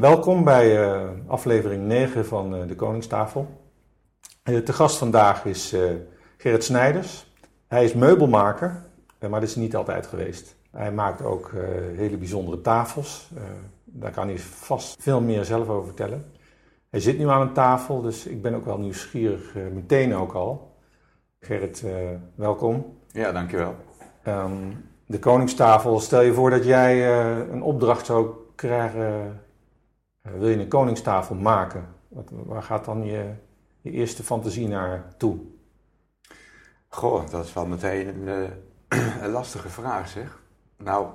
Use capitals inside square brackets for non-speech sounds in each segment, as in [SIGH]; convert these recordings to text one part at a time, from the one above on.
Welkom bij uh, aflevering 9 van uh, de Koningstafel. Uh, te gast vandaag is Gerrit Snijders. Hij is meubelmaker, maar dat is niet altijd geweest. Hij maakt ook hele bijzondere tafels. daar kan hij vast veel meer zelf over vertellen. Hij zit nu aan een tafel, dus ik ben ook wel nieuwsgierig, meteen ook al. Gerrit, welkom. Ja, dankjewel. Um, de Koningstafel, stel je voor dat jij een opdracht zou krijgen eh, wil je een koningstafel maken? Wat, waar gaat dan je, eerste fantasie naar toe? Goh, dat is wel meteen een, eh, [CLEARS THROAT] een lastige vraag zeg. Nou,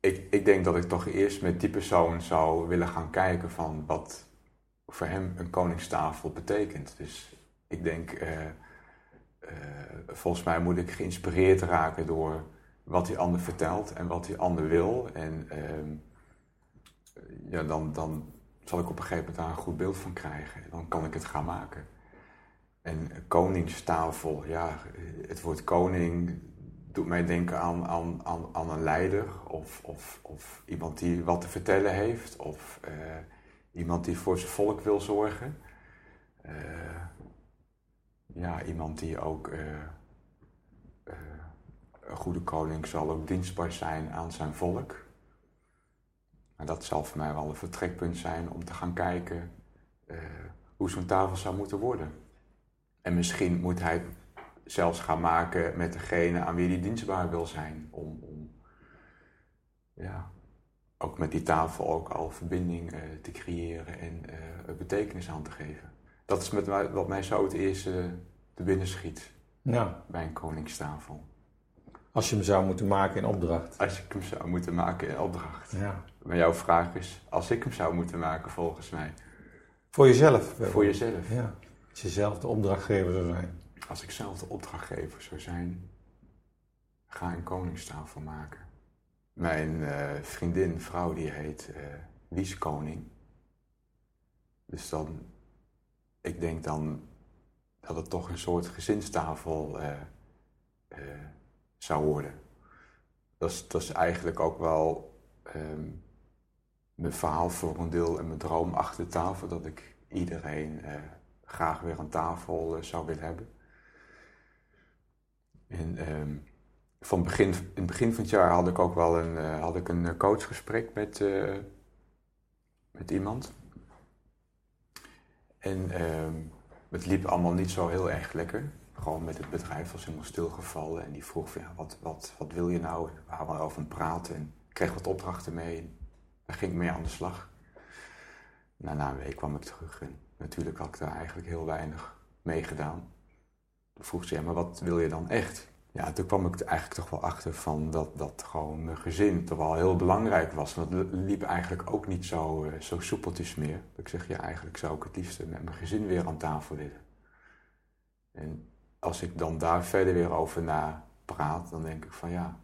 ik, ik denk dat ik toch eerst met die persoon zou willen gaan kijken van wat voor hem een koningstafel betekent. Dus ik denk, uh, volgens mij moet ik geïnspireerd raken door wat die ander vertelt en wat die ander wil. En ehm, ja, dan, dan zal ik op een gegeven moment daar een goed beeld van krijgen. Dan kan ik het gaan maken. En koningstafel, ja, het woord koning doet mij denken aan, aan, aan, aan een leider of, of, of iemand die wat te vertellen heeft of uh, iemand die voor zijn volk wil zorgen. Uh, ja, iemand die ook uh, een goede koning zal ook dienstbaar zijn aan zijn volk. En dat zal voor mij wel een vertrekpunt zijn om te gaan kijken uh, hoe zo'n tafel zou moeten worden. En misschien moet hij zelfs gaan maken met degene aan wie hij dienstbaar wil zijn. Om, om ja, ook met die tafel ook al verbinding uh, te creëren en uh, betekenis aan te geven. Dat is met wat mij zo het eerste te binnen schiet ja. bij een koningstafel. Als je hem zou moeten maken in opdracht. Als ik hem zou moeten maken in opdracht. Ja. Maar jouw vraag is, als ik hem zou moeten maken volgens mij. Voor jezelf? Voor jezelf. Ja. Als je zelf de opdrachtgever zou zijn. Als ik zelf de opdrachtgever zou zijn, ga een koningstafel maken. Mijn uh, vriendin, vrouw, die heet uh, Wies Koning. Dus dan, ik denk dan dat het toch een soort gezinstafel uh, zou worden. Dat is, eigenlijk ook wel um, mijn verhaal voor een deel en mijn droom achter tafel. Dat ik iedereen uh, graag weer aan tafel uh, zou willen hebben. En um, van begin, in het begin van het jaar had ik ook wel een, uh, had ik een coachgesprek met, met iemand. En um, het liep allemaal niet zo heel erg lekker gewoon met het bedrijf was helemaal stilgevallen. En die vroeg van, wat, wat, wat wil je nou? We waren over praten en kreeg wat opdrachten mee. En daar ging ik mee aan de slag. Na, een week kwam ik terug en natuurlijk had ik daar eigenlijk heel weinig mee gedaan. Toen vroeg ze, ja, maar wat wil je dan echt? Ja, toen kwam ik eigenlijk toch wel achter van dat, dat gewoon mijn gezin toch wel heel belangrijk was. Want het liep eigenlijk ook niet zo, uh, zo soepeltjes meer. Ik zeg, ja, eigenlijk zou ik het liefst met mijn gezin weer aan tafel willen. En als ik dan daar verder weer over na praat, dan denk ik van ja,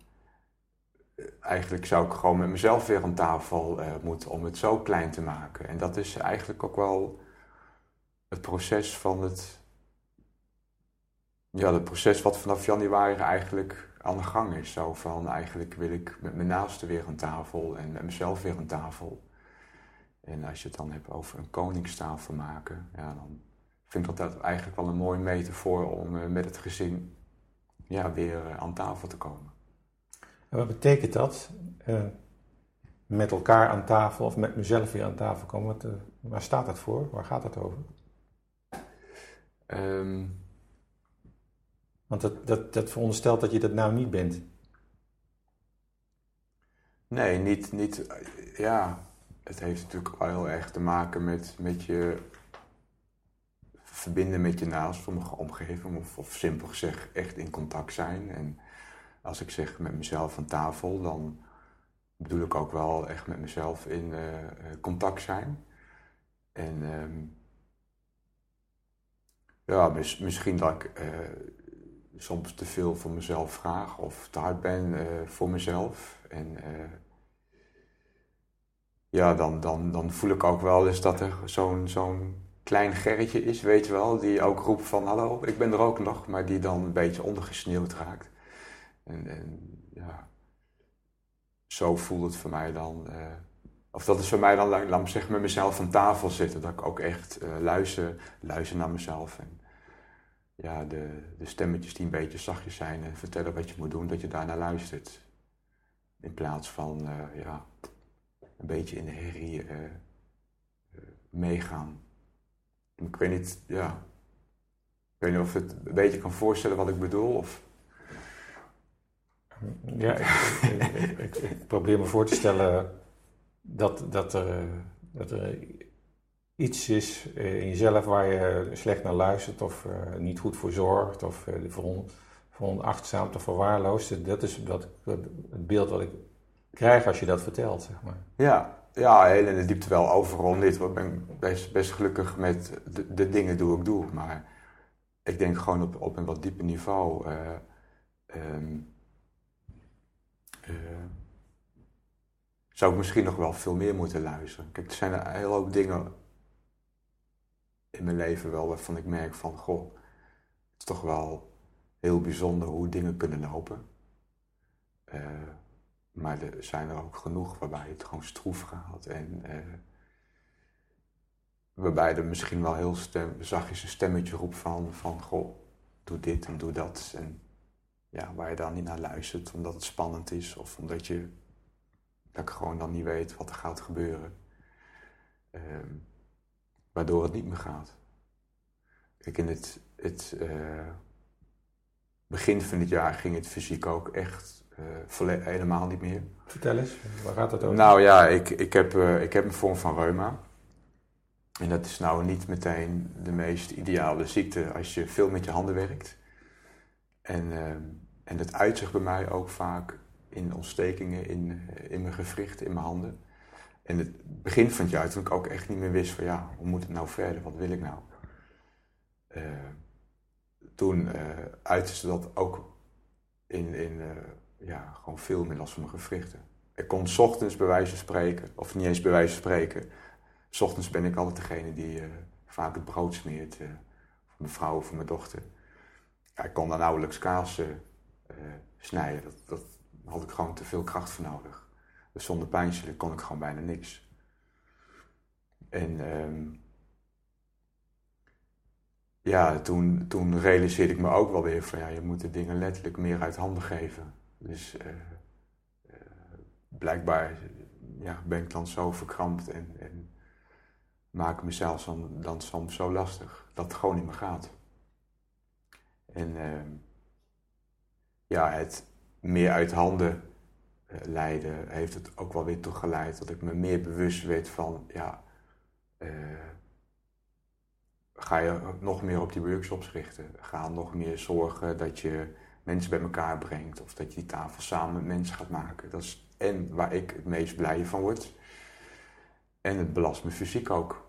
eigenlijk zou ik gewoon met mezelf weer aan tafel uh, moeten om het zo klein te maken. En dat is eigenlijk ook wel het proces van het, ja, het proces wat vanaf januari eigenlijk aan de gang is. Zo van eigenlijk wil ik met mijn naasten weer aan tafel en met mezelf weer aan tafel. En als je het dan hebt over een koningstafel maken, ja, dan vind ik dat eigenlijk wel een mooie metafoor om uh, met het gezin ja, weer uh, aan tafel te komen. En wat betekent dat? Uh, met elkaar aan tafel of met mezelf weer aan tafel komen? Wat, waar staat dat voor? Waar gaat het over? Um, Want dat, dat, dat veronderstelt dat je dat nou niet bent. Nee, niet, niet. Ja, het heeft natuurlijk wel heel erg te maken met, met je verbinden met je naastvormige omgeving, of, of simpel gezegd echt in contact zijn. En als ik zeg met mezelf aan tafel, dan bedoel ik ook wel echt met mezelf in uh, contact zijn. En um, ja, mis, misschien dat ik uh, soms te veel voor mezelf vraag of te hard ben voor mezelf. En ja, dan, dan, dan voel ik ook wel eens dat er zo'n zo'n klein gerretje is, weet je wel, die ook roept van hallo, ik ben er ook nog, maar die dan een beetje ondergesneeuwd raakt. En, en ja, zo voelt het voor mij dan uh, of dat is voor mij dan, laat me zeggen, met mezelf aan tafel zitten. Dat ik ook echt uh, luister, luister naar mezelf. En ja, de, de stemmetjes die een beetje zachtjes zijn en vertellen wat je moet doen, dat je daarnaar luistert. In plaats van uh, ja, een beetje in de herrie meegaan. Ik weet niet, ja. Ik weet niet of het een beetje kan voorstellen wat ik bedoel. Of... Ja, ik, ik, ik, probeer me voor te stellen dat, dat, er, dat er iets is in jezelf waar je slecht naar luistert of uh, niet goed voor zorgt of uh, veronachtzaamt of verwaarloost. Dat is dat, het beeld wat ik krijg als je dat vertelt, zeg maar. Ja, ja heel in de diepte wel overal niet. Ik ben best, best gelukkig met de, dingen die ik doe. Maar ik denk gewoon op, op een wat dieper niveau... Uh, um, zou ik misschien nog wel veel meer moeten luisteren. Kijk, er zijn een hele hoop dingen in mijn leven wel waarvan ik merk van, goh, het is toch wel heel bijzonder hoe dingen kunnen lopen. Uh, maar er zijn er ook genoeg waarbij het gewoon stroef gaat en uh, waarbij er misschien wel heel stem, zachtjes een stemmetje roept van, van, goh, doe dit en doe dat. En ja, waar je dan niet naar luistert omdat het spannend is of omdat je dat gewoon dan niet weet wat er gaat gebeuren. Ehm, waardoor het niet meer gaat. Kijk, in het, het uh, begin van het jaar ging het fysiek ook echt helemaal niet meer. Vertel eens, waar gaat het over? Nou ja, ik, ik, heb, uh, ik heb een vorm van reuma. En dat is nou niet meteen de meest ideale ziekte als je veel met je handen werkt. En, ehm, en dat uitzicht bij mij ook vaak in ontstekingen in, in mijn gewricht, in mijn handen. En het begin van het jaar, toen ik ook echt niet meer wist van ja, hoe moet het nou verder, wat wil ik nou? Uh, toen uh, uitte ze dat ook in, in uh, ja, gewoon veel meer last van mijn gewrichten. Ik kon ochtends bij wijze van spreken, of niet eens bij wijze van spreken, s ochtends ben ik altijd degene die vaak het brood smeert voor mijn vrouw of voor mijn dochter. Ik kon dan nauwelijks kaas snijden. Dat, dat, had ik gewoon te veel kracht voor nodig. Dus zonder pijnstiller kon ik gewoon bijna niks. En um, ja, toen, toen realiseerde ik me ook wel weer van ja, je moet de dingen letterlijk meer uit handen geven. Dus uh, uh, blijkbaar ja, ben ik dan zo verkrampt en, en maak mezelf dan, dan soms zo lastig dat het gewoon niet meer gaat. En uh, ja, het, meer uit handen uh, leiden, heeft het ook wel weer toe geleid dat ik me meer bewust werd van, ja, ga je nog meer op die workshops richten. Ga nog meer zorgen dat je mensen bij elkaar brengt of dat je die tafel samen met mensen gaat maken. Dat is en waar ik het meest blij van word. En het belast me fysiek ook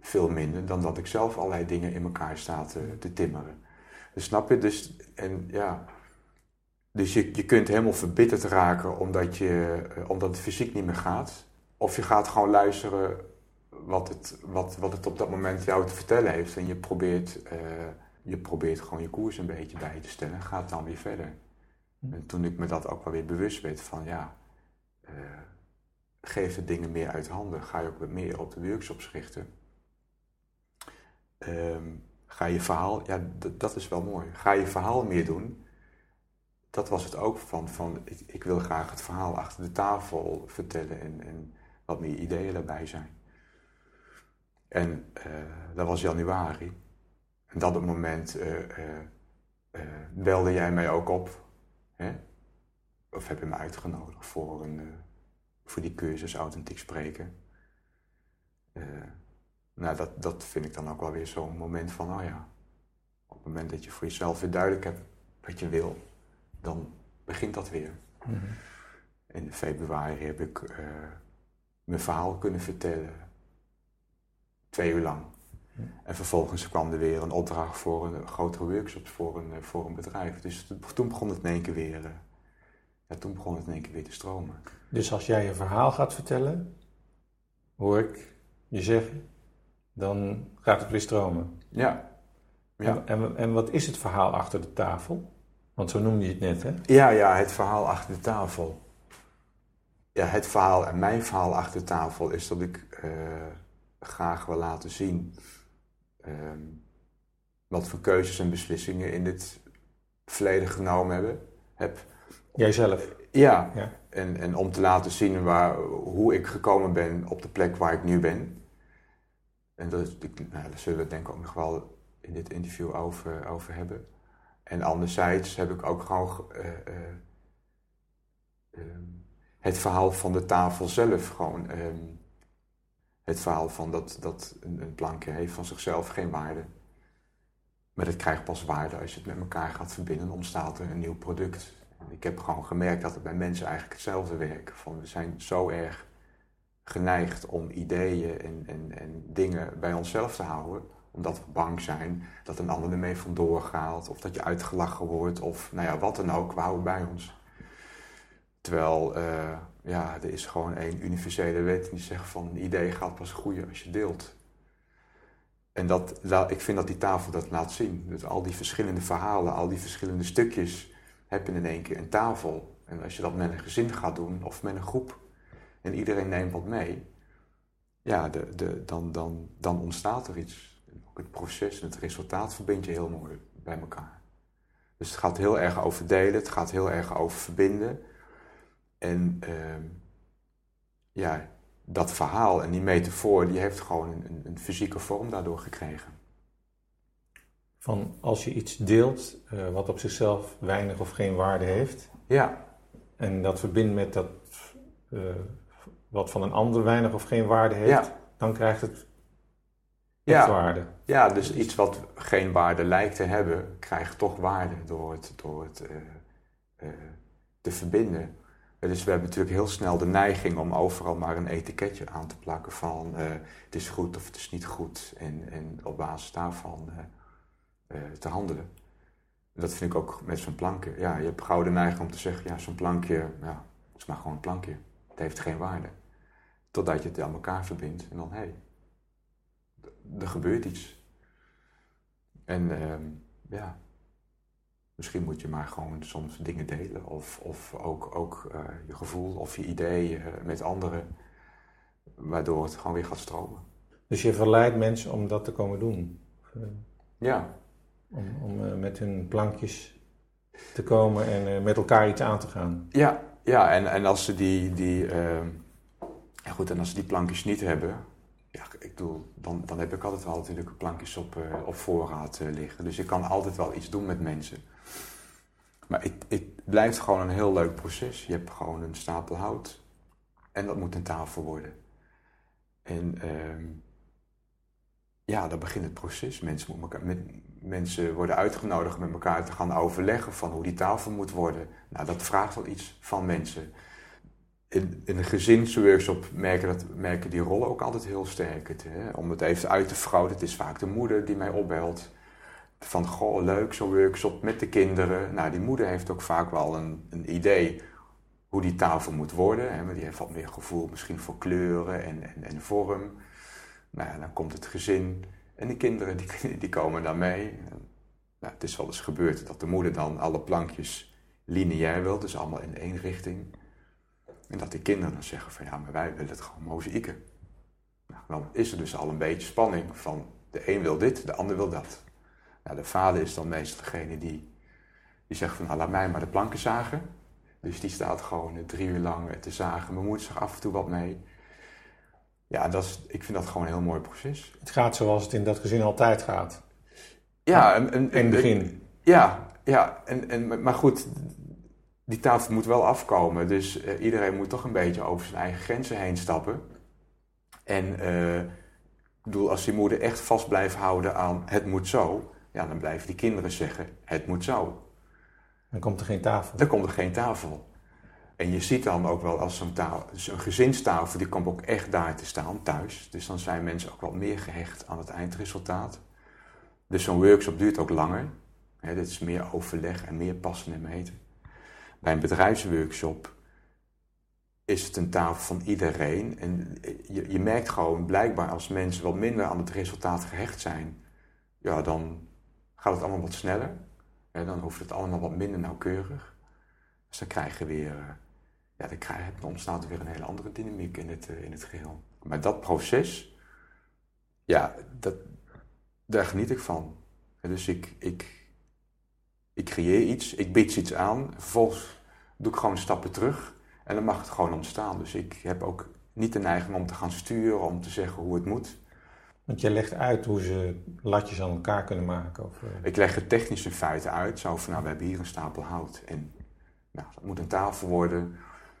veel minder dan dat ik zelf allerlei dingen in elkaar sta te, timmeren. Dus snap je? Dus, en ja, dus je, je kunt helemaal verbitterd raken omdat, je, eh, omdat het fysiek niet meer gaat. Of je gaat gewoon luisteren wat het, wat, wat het op dat moment jou te vertellen heeft. En je probeert, uh, je probeert gewoon je koers een beetje bij te stellen en gaat dan weer verder. Hm. En toen ik me dat ook wel weer bewust werd van ja, uh, geef de dingen meer uit handen. Ga je ook wat meer op de workshops richten. Um, ga je verhaal, ja dat is wel mooi. Ga je verhaal meer doen dat was het ook van, van ik, ik, wil graag het verhaal achter de tafel vertellen en, en wat meer ideeën daarbij zijn. En uh, dat was januari. En dat op het moment uh, uh, belde jij mij ook op. Hè? Of heb je me uitgenodigd voor, een, voor die cursus Authentiek Spreken. nou, dat, dat vind ik dan ook wel weer zo'n moment van, oh ja, op het moment dat je voor jezelf weer duidelijk hebt wat je wil, dan begint dat weer. Mm In februari heb ik uh, mijn verhaal kunnen vertellen. Twee uur lang. En vervolgens kwam er weer een opdracht voor een grotere workshop voor een, eh, voor een bedrijf. Dus toen begon het in één keer weer, uh, ja, toen begon het in één keer weer te stromen. Dus als jij je verhaal gaat vertellen, hoor ik je zeggen, dan gaat het weer stromen. Ja. ja. En, en, en wat is het verhaal achter de tafel? Want zo noemde je het net, hè? Ja, ja, het verhaal achter de tafel. ja, het verhaal en mijn verhaal achter de tafel is dat ik eh, graag wil laten zien ehm, wat voor keuzes en beslissingen in dit verleden genomen hebben, heb. Jijzelf? Ja, ja. En, en om te laten zien waar, hoe ik gekomen ben op de plek waar ik nu ben. En dat, nou, daar zullen we het denk ik ook nog wel in dit interview over, over hebben. En anderzijds heb ik ook gewoon uh, uh, het verhaal van de tafel zelf. Gewoon ehm, het verhaal van dat, dat een, plankje heeft van zichzelf geen waarde. Maar het krijgt pas waarde als je het met elkaar gaat verbinden. ontstaat er een nieuw product. ik heb gewoon gemerkt dat het bij mensen eigenlijk hetzelfde werkt. Van we zijn zo erg geneigd om ideeën en, en, en dingen bij onszelf te houden omdat we bang zijn dat een ander ermee vandoor gaat. Of dat je uitgelachen wordt. Of nou ja, wat dan ook. We houden bij ons. Terwijl, uh, ja, er is gewoon één universele wet die zegt van een idee gaat pas groeien als je deelt. En dat, ik vind dat die tafel dat laat zien. Dus al die verschillende verhalen, al die verschillende stukjes heb je in één keer een tafel. En als je dat met een gezin gaat doen of met een groep en iedereen neemt wat mee, ja, de, de, dan, dan, dan ontstaat er iets. Ook het proces en het resultaat verbind je heel mooi bij elkaar. Dus het gaat heel erg over delen, het gaat heel erg over verbinden. En uh, ja, dat verhaal en die metafoor, die heeft gewoon een, een, fysieke vorm daardoor gekregen. Van als je iets deelt uh, wat op zichzelf weinig of geen waarde heeft. Ja. En dat verbindt met dat uh, wat van een ander weinig of geen waarde heeft. Ja. Dan krijgt het ja. waarde. Ja, dus iets wat geen waarde lijkt te hebben, krijgt toch waarde door het, door het uh, te verbinden. Dus we hebben natuurlijk heel snel de neiging om overal maar een etiketje aan te plakken van uh, het is goed of het is niet goed en, en op basis daarvan uh, te handelen. Dat vind ik ook met zo'n plankje. Ja, je hebt gauw de neiging om te zeggen, ja, zo'n plankje, ja, het is maar gewoon een plankje. Het heeft geen waarde. Totdat je het aan elkaar verbindt en dan, hé, hey, er gebeurt iets. En ehm, ja, Misschien moet je maar gewoon soms dingen delen of, of ook, ook uh, je gevoel of je ideeën met anderen, waardoor het gewoon weer gaat stromen. Dus je verleidt mensen om dat te komen doen? Ja. Om, om uh, met hun plankjes te komen en met elkaar iets aan te gaan? Ja, ja en, en als ze die, die ja goed, en als ze die plankjes niet hebben, ja, ik bedoel, dan, dan heb ik altijd wel natuurlijk plankjes op, op voorraad liggen. Dus je kan altijd wel iets doen met mensen. Maar het, het blijft gewoon een heel leuk proces. Je hebt gewoon een stapel hout en dat moet een tafel worden. En uh, ja, dan begint het proces. Mensen, elkaar, met, mensen worden uitgenodigd met elkaar te gaan overleggen van hoe die tafel moet worden. Nou, dat vraagt wel iets van mensen. In, in een gezinsworkshop merken, dat, merken die rollen ook altijd heel sterk. Het, hè? Om het even uit te vergroten, het is vaak de moeder die mij opbelt van goh, leuk zo'n workshop met de kinderen. Nou, die moeder heeft ook vaak wel een, een idee hoe die tafel moet worden. Hè, maar die heeft wat meer gevoel misschien voor kleuren en, en, en vorm. Nou ja, dan komt het gezin en de kinderen die, [LAUGHS] die komen dan mee. Nou, het is wel eens gebeurd dat de moeder dan alle plankjes lineair wil, dus allemaal in één richting. En dat de kinderen dan zeggen van ja, maar wij willen het gewoon mozaïeken. Nou, dan is er dus al een beetje spanning van de een wil dit, de ander wil dat. Nou, de vader is dan meestal degene die, die zegt van nou, laat mij maar de planken zagen. Dus die staat gewoon drie uur lang te zagen. Mijn moeder zegt af en toe wat mee. Ja, dat is, ik vind dat gewoon een heel mooi proces. Het gaat zoals het in dat gezin altijd gaat. Ja, en, in het begin. Ja, ja en, en, maar goed, die tafel moet wel afkomen. Dus uh, iedereen moet toch een beetje over zijn eigen grenzen heen stappen. En uh, ik bedoel, als die moeder echt vast blijft houden aan het moet zo, ja, dan blijven die kinderen zeggen, het moet zo. Dan komt er geen tafel. Dan komt er geen tafel. En je ziet dan ook wel als zo'n een gezinstafel, die komt ook echt daar te staan, thuis. Dus dan zijn mensen ook wel meer gehecht aan het eindresultaat. Dus zo'n workshop duurt ook langer. He, dit is meer overleg en meer passen en meten. Bij een bedrijfsworkshop is het een tafel van iedereen. En je, je merkt gewoon blijkbaar als mensen wat minder aan het resultaat gehecht zijn, ja, dan gaat het allemaal wat sneller. dan hoeft het allemaal wat minder nauwkeurig. Dus dan krijg je weer, eh, ja, dan, ontstaat er weer een hele andere dynamiek in het, in het geheel. Maar dat proces, ja, dat, daar geniet ik van. dus ik, ik, ik creëer iets, ik bied iets aan, vervolgens doe ik gewoon stappen terug en dan mag het gewoon ontstaan. Dus ik heb ook niet de neiging om te gaan sturen, om te zeggen hoe het moet. Want je legt uit hoe ze latjes aan elkaar kunnen maken? Of, uh... Ik leg het technische feiten uit. Zo van, nou, we hebben hier een stapel hout. En nou, dat moet een tafel worden.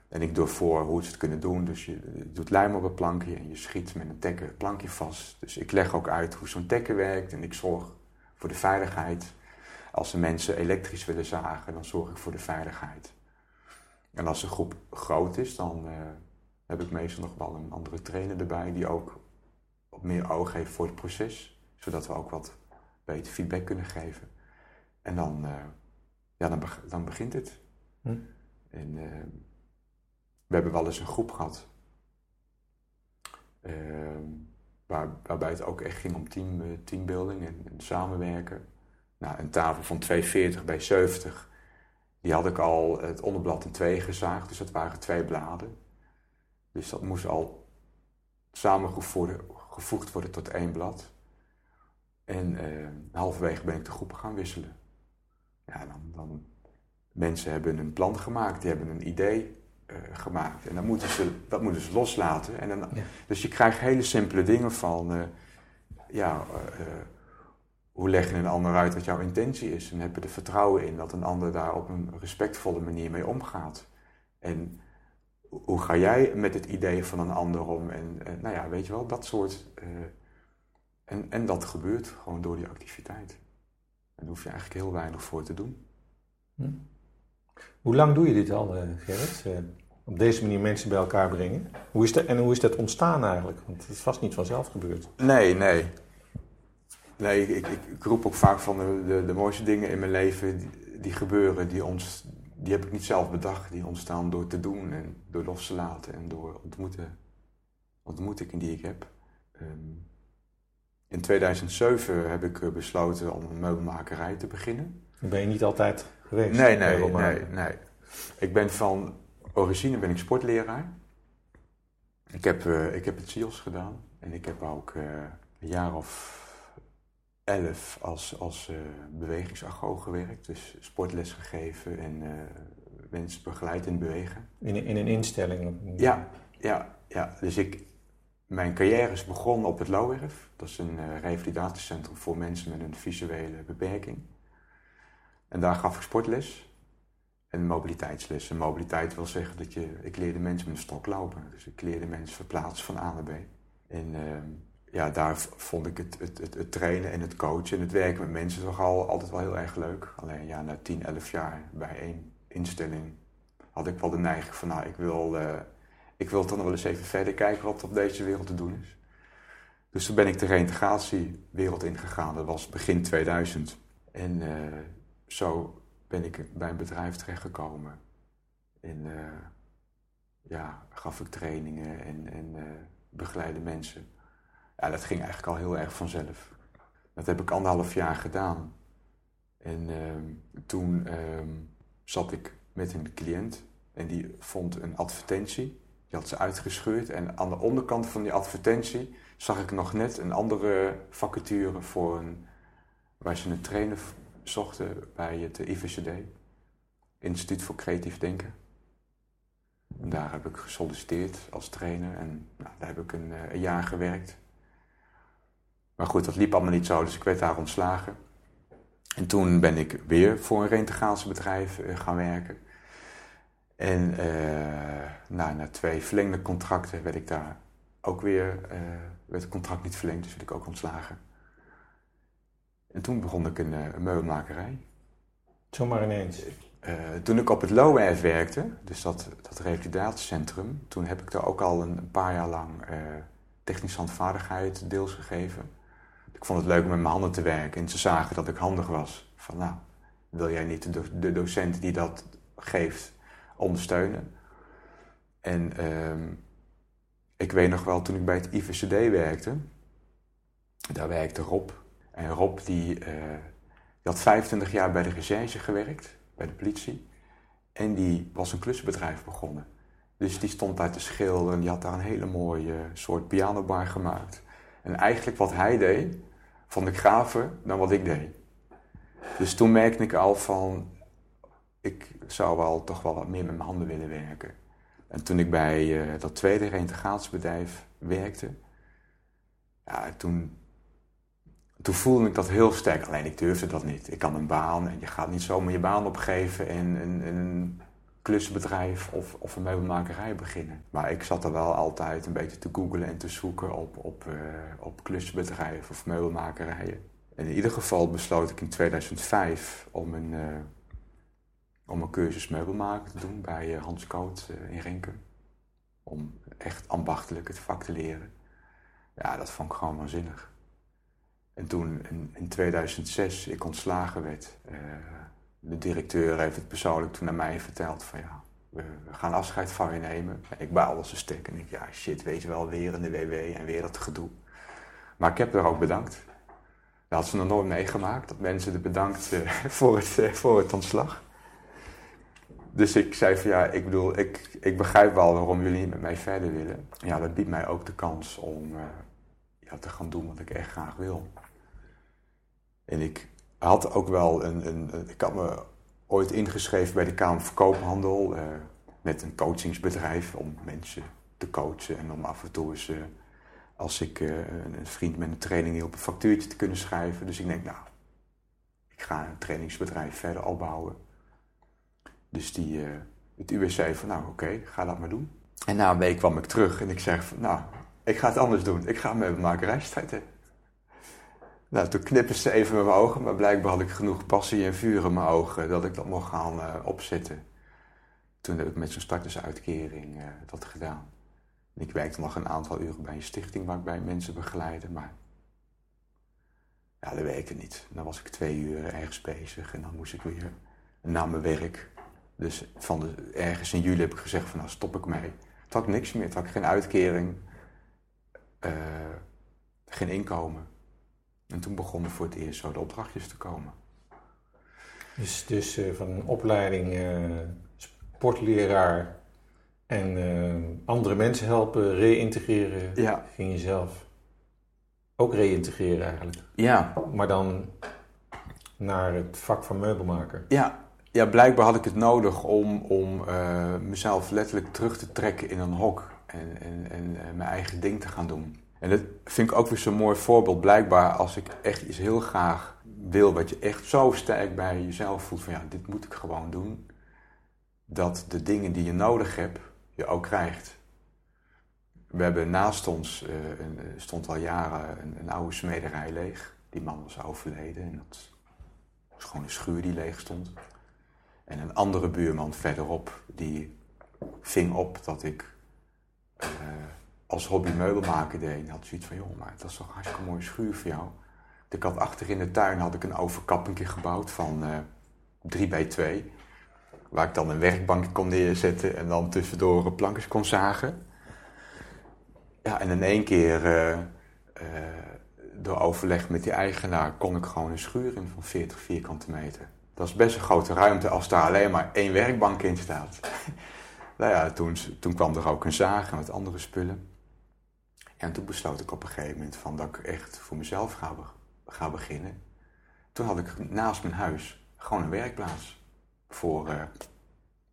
En ik doe voor hoe ze het kunnen doen. Dus je, doet lijm op een plankje en je schiet met een tekker het plankje vast. Dus ik leg ook uit hoe zo'n tekker werkt. En ik zorg voor de veiligheid. Als de mensen elektrisch willen zagen, dan zorg ik voor de veiligheid. En als de groep groot is, dan uh, heb ik meestal nog wel een andere trainer erbij die ook wat meer oog heeft voor het proces, zodat we ook wat beter feedback kunnen geven. En dan, uh, ja, dan, dan, begint het. Hm. En uh, we hebben wel eens een groep gehad, waar, waarbij het ook echt ging om team, teambuilding en, en samenwerken. Nou, een tafel van 240 bij 70 die had ik al het onderblad in twee gezaagd, dus dat waren twee bladen. Dus dat moest al samengevoegd worden tot één blad. En eh, halverwege ben ik de groepen gaan wisselen. Ja, dan, dan, mensen hebben een plan gemaakt, die hebben een idee uh, gemaakt. En dan moeten ze, dat moeten ze loslaten. En dan, Dus je krijgt hele simpele dingen van, uh, ja, hoe leg je een ander uit wat jouw intentie is? En heb je er vertrouwen in dat een ander daar op een respectvolle manier mee omgaat? En hoe ga jij met het idee van een ander om? En, nou ja, weet je wel, dat soort. Uh, en, en dat gebeurt gewoon door die activiteit. En daar hoef je eigenlijk heel weinig voor te doen. Hm. Hoe lang doe je dit al, uh, Gerrit? Uh, op deze manier mensen bij elkaar brengen. Hoe is dat, en hoe is dat ontstaan eigenlijk? Want het is vast niet vanzelf gebeurd. Nee, nee. Nee, ik, ik, ik, roep ook vaak van de, de, de, mooiste dingen in mijn leven die, die, gebeuren, die, ons, die heb ik niet zelf bedacht. Die ontstaan door te doen en door los te laten en door ontmoeten, ontmoetingen die ik heb. Um, in 2007 heb ik eh, besloten om een meubelmakerij te beginnen. Ben je niet altijd geweest? Nee, nee, nee, nee. Ik ben van origine ben ik sportleraar. Ik heb, uh, ik heb het CIOS gedaan en ik heb ook uh, een jaar of elf als, als uh, bewegingsagoog gewerkt. Dus sportles gegeven en uh, mensen begeleid in bewegen. In, in een instelling? Ja, ja, ja. Dus ik, mijn carrière is begonnen op het Lauwerf. Dat is een uh, revalidatiecentrum voor mensen met een visuele beperking. En daar gaf ik sportles en mobiliteitsles. En mobiliteit wil zeggen dat je... Ik leerde mensen met een stok lopen. Dus ik leerde mensen verplaatsen van A naar B. En ehm, ja, daar vond ik het, het, het, het, trainen en het coachen en het werken met mensen toch al, altijd wel heel erg leuk. Alleen ja, na 10, 11 jaar bij één instelling had ik wel de neiging van, nou, ik wil, uh, ik wil nog wel eens even verder kijken wat op deze wereld te doen is. Dus toen ben ik de reintegratiewereld ingegaan. Dat was begin 2000. En uh, zo ben ik bij een bedrijf terechtgekomen. En uh, ja, gaf ik trainingen en, en begeleide mensen. Ja, dat ging eigenlijk al heel erg vanzelf. Dat heb ik anderhalf jaar gedaan. En uh, toen uh, zat ik met een cliënt en die vond een advertentie. Die had ze uitgescheurd en aan de onderkant van die advertentie zag ik nog net een andere vacature voor een, waar ze een trainer zochten bij het IVCD, Instituut voor Creatief Denken. En daar heb ik gesolliciteerd als trainer en nou, daar heb ik een, eh, een jaar gewerkt. Maar goed, dat liep allemaal niet zo, dus ik werd daar ontslagen. En toen ben ik weer voor een reintegratiebedrijf uh, gaan werken. En uh, nou, na twee verlengde contracten werd ik daar ook weer, uh, werd het contract niet verlengd, dus werd ik ook ontslagen. En toen begon ik een, een meubelmakerij. Zomaar ineens? toen ik op het LOEF werkte, dus dat, dat revalidatiecentrum, toen heb ik daar ook al een, een paar jaar lang technische handvaardigheid deels gegeven. Ik vond het leuk om met mijn handen te werken en ze zagen dat ik handig was. Van nou, wil jij niet de, docent die dat geeft ondersteunen? En ehm, ik weet nog wel, toen ik bij het IVCD werkte, daar werkte Rob. En Rob die, die had 25 jaar bij de recherche gewerkt, bij de politie. En die was een klusbedrijf begonnen. Dus die stond daar te schilderen en die had daar een hele mooie soort pianobar gemaakt. En eigenlijk wat hij deed, vond ik gaver dan wat ik deed. Dus toen merkte ik al van, ik zou wel toch wel wat meer met mijn handen willen werken. En toen ik bij uh, dat tweede reintegratiebedrijf werkte, ja, toen, toen voelde ik dat heel sterk. Alleen ik durfde dat niet. Ik had een baan en je gaat niet zomaar je baan opgeven en, en, en een klussenbedrijf of, of een meubelmakerij beginnen. Maar ik zat er wel altijd een beetje te googlen en te zoeken op, op, uh, op klussenbedrijven of meubelmakerijen. En in ieder geval besloot ik in 2005 om een, uh, om een cursus meubelmaken te doen bij uh, Hans Koot in Renken. Om echt ambachtelijk het vak te leren. Ja, dat vond ik gewoon waanzinnig. En toen in, in 2006 ik ontslagen werd, de directeur heeft het persoonlijk toen naar mij verteld van ja, we, gaan afscheid van je nemen. Ik baalde ze stuk en ik ja shit, weet je wel, weer in de WW en weer dat gedoe. Maar ik heb er ook bedankt. Dat had ze nog nooit meegemaakt, dat mensen er bedankt uh, [LAUGHS] voor, het, uh, voor het ontslag. Dus ik zei van ja, ik bedoel, ik, ik begrijp wel waarom jullie met mij verder willen. Ja, dat biedt mij ook de kans om uh, ja, te gaan doen wat ik echt graag wil. En ik, had ook wel een, een, Ik had me ooit ingeschreven bij de Kamer van Koophandel. Uh, met een coachingsbedrijf om mensen te coachen. En om af en toe uh, als ik uh, een vriend met een training hielp, een factuurtje te kunnen schrijven. Dus ik denk, nou, ik ga een trainingsbedrijf verder opbouwen. Dus die, het UWC van, nou oké, ga dat maar doen. En na een week kwam ik terug en ik zeg van, nou, ik ga het anders doen. Ik ga met maken. Nou, toen knippen ze even met mijn ogen, maar blijkbaar had ik genoeg passie en vuur in mijn ogen dat ik dat mocht gaan uh, opzetten. Toen heb ik met zo'n startersuitkering uh, dat gedaan. En ik werkte nog een aantal uren bij een stichting waar ik bij mensen begeleide, maar ja, dat werkte niet. Dan was ik twee uur ergens bezig en dan moest ik weer naar mijn werk. Dus van de, ergens in juli heb ik gezegd van nou stop ik mee. Toen had ik niks meer, toen had geen uitkering, uh, geen inkomen. En toen begonnen voor het eerst zo de opdrachtjes te komen. Dus, dus uh, van een opleiding uh, sportleraar en uh, andere mensen helpen reïntegreren, ja. ging je zelf ook reïntegreren eigenlijk. Ja. Maar dan naar het vak van meubelmaker. Ja, ja blijkbaar had ik het nodig om, om mezelf letterlijk terug te trekken in een hok en, en, en mijn eigen ding te gaan doen. En dat vind ik ook weer zo'n mooi voorbeeld. Blijkbaar als ik echt iets heel graag wil, wat je echt zo sterk bij jezelf voelt van ja, dit moet ik gewoon doen. Dat de dingen die je nodig hebt, je ook krijgt. We hebben naast ons, uh, een, stond al jaren een, oude smederij leeg. Die man was overleden en dat was gewoon een schuur die leeg stond. En een andere buurman verderop, die ving op dat ik... Uh, als hobby meubelmaker deed. En had zoiets van, joh, maar dat is toch een hartstikke mooie schuur voor jou. Ik had achter in de tuin had ik een overkapping gebouwd van uh, eh, 3 bij 2. Waar ik dan een werkbank kon neerzetten en dan tussendoor plankjes kon zagen. Ja, en in één keer, uh, uh, door overleg met die eigenaar, kon ik gewoon een schuur in van 40 vierkante meter. Dat is best een grote ruimte als daar alleen maar één werkbank in staat. [LAUGHS] nou ja, toen, toen kwam er ook een zaag en andere spullen. En toen besloot ik op een gegeven moment van dat ik echt voor mezelf ga, ga beginnen. Toen had ik naast mijn huis gewoon een werkplaats voor uh,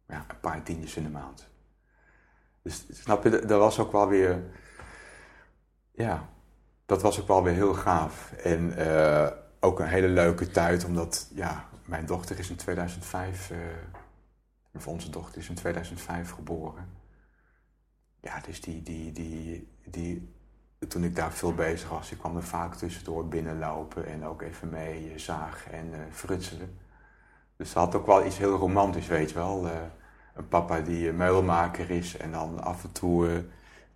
ja, een paar tientjes in de maand. Dus snap je, dat was ook wel weer, ja, dat was ook wel weer heel gaaf. En uh, ook een hele leuke tijd, omdat, ja, mijn dochter is in 2005, uh, of onze dochter is in 2005 geboren. Ja, dus die, die, die, die toen ik daar veel bezig was, ik kwam er vaak tussendoor binnenlopen en ook even mee uh, zagen en uh, frutselen. Dus dat had ook wel iets heel romantisch, weet je wel. Uh, een papa die meubelmaker is en dan af en toe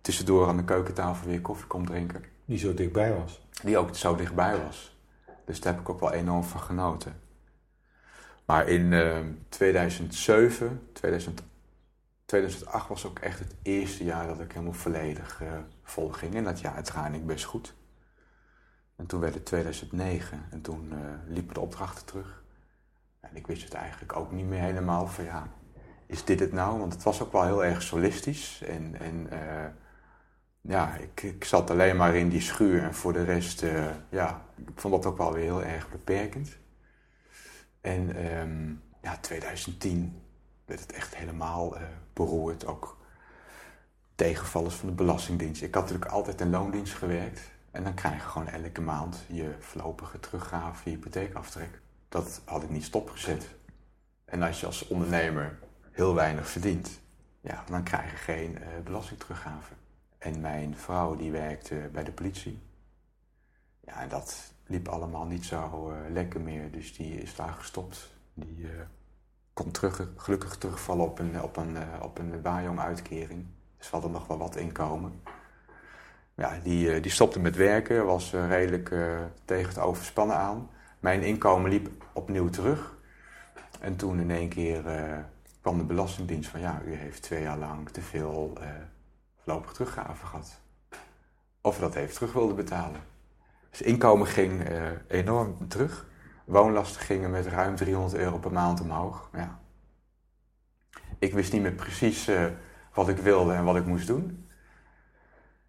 tussendoor aan de keukentafel weer koffie komt drinken. Die zo dichtbij was. Die ook zo dichtbij was. Dus daar heb ik ook wel enorm van genoten. Maar in 2007, 2008, 2008 was ook echt het eerste jaar dat ik helemaal volledig uh, vol ging. En dat jaar ging ik best goed. En toen werd het 2009 en toen uh, liepen de opdrachten terug. En ik wist het eigenlijk ook niet meer helemaal van ja, is dit het nou? Want het was ook wel heel erg solistisch. En, en uh, ja, ik, ik zat alleen maar in die schuur en voor de rest, ja, ik vond dat ook wel weer heel erg beperkend. En um, ja, 2010 werd het echt helemaal uh, beroerd. Ook tegenvallers van de Belastingdienst. Ik had natuurlijk altijd in loondienst gewerkt. En dan krijg je gewoon elke maand je voorlopige teruggave, je hypotheekaftrek. Dat had ik niet stopgezet. En als je als ondernemer heel weinig verdient, ja, dan krijg je geen uh, belastingteruggave. En mijn vrouw die werkte bij de politie. Ja, en dat liep allemaal niet zo uh, lekker meer. Dus die is daar gestopt. Die kon terug, gelukkig terugvallen op een, op een, op een uitkering. Dus we hadden nog wel wat inkomen. Ja, die, die stopte met werken, was redelijk tegen het overspannen aan. Mijn inkomen liep opnieuw terug. En toen in één keer kwam de Belastingdienst van ja, u heeft twee jaar lang te veel uh, voorlopig teruggave gehad. Of dat even terug wilde betalen. Dus inkomen ging enorm terug. Woonlasten gingen met ruim 300 euro per maand omhoog. Ja. Ik wist niet meer precies uh, wat ik wilde en wat ik moest doen.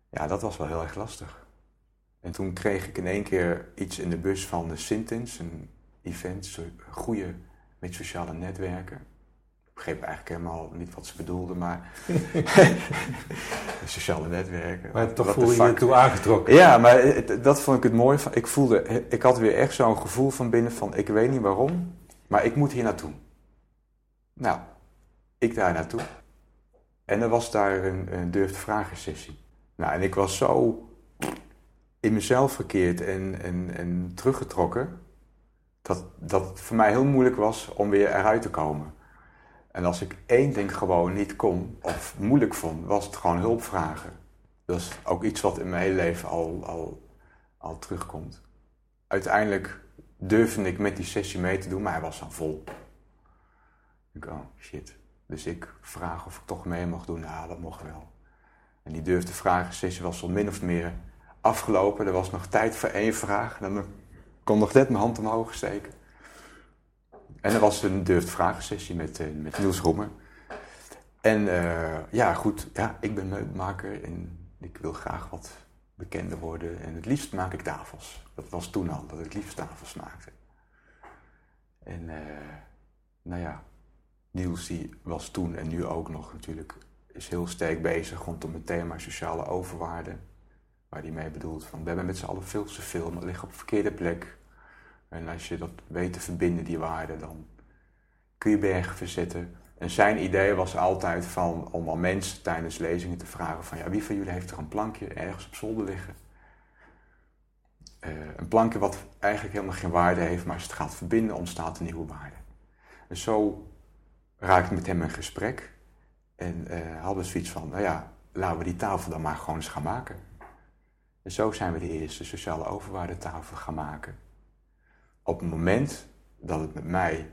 Ja, dat was wel heel erg lastig. En toen kreeg ik in één keer iets in de bus van de Sintins, een event, een goede met sociale netwerken begreep eigenlijk helemaal niet wat ze bedoelden, maar [LAUGHS] [LAUGHS] sociale netwerken. Maar toch voel je je toe aangetrokken. Ja, maar dat vond ik het mooie. Van, ik voelde, ik had weer echt zo'n gevoel van binnen van, ik weet niet waarom, maar ik moet hier naartoe. Nou, ik daar naartoe. En er was daar een, een durfde vragen sessie. Nou, en ik was zo in mezelf verkeerd en, en, en teruggetrokken, dat, dat het voor mij heel moeilijk was om weer eruit te komen. En als ik één ding gewoon niet kon of moeilijk vond, was het gewoon hulp vragen. Dat is ook iets wat in mijn hele leven al, al, al terugkomt. Uiteindelijk durfde ik met die sessie mee te doen, maar hij was dan vol. Ik oh shit. Dus ik vraag of ik toch mee mag doen. Ja, dat mocht wel. En die durfde vragen sessie was al min of meer afgelopen. Er was nog tijd voor één vraag. En dan kon nog net mijn hand omhoog steken. En er was een durft vragensessie met, uh, met Niels Roemer. En uh, ja, goed, ja, ik ben meubelmaker en ik wil graag wat bekender worden. En het liefst maak ik tafels. Dat was toen al, dat ik het liefst tafels maakte. En uh, nou ja, Niels die was toen en nu ook nog natuurlijk, is heel sterk bezig rondom het thema sociale overwaarde. Waar hij mee bedoelt van, we hebben met z'n allen veel te veel, maar liggen op de verkeerde plek. En als je dat weet te verbinden, die waarden, dan kun je bergen verzetten. En zijn idee was altijd van, om al mensen tijdens lezingen te vragen van, ja, wie van jullie heeft er een plankje ergens op zolder liggen? Uh, een plankje wat eigenlijk helemaal geen waarde heeft, maar als het gaat verbinden, ontstaat een nieuwe waarde. En zo raakte ik met hem in gesprek en uh, hadden we zoiets van, nou ja, laten we die tafel dan maar gewoon eens gaan maken. En zo zijn we de eerste sociale overwaardetafel gaan maken op het moment dat het met mij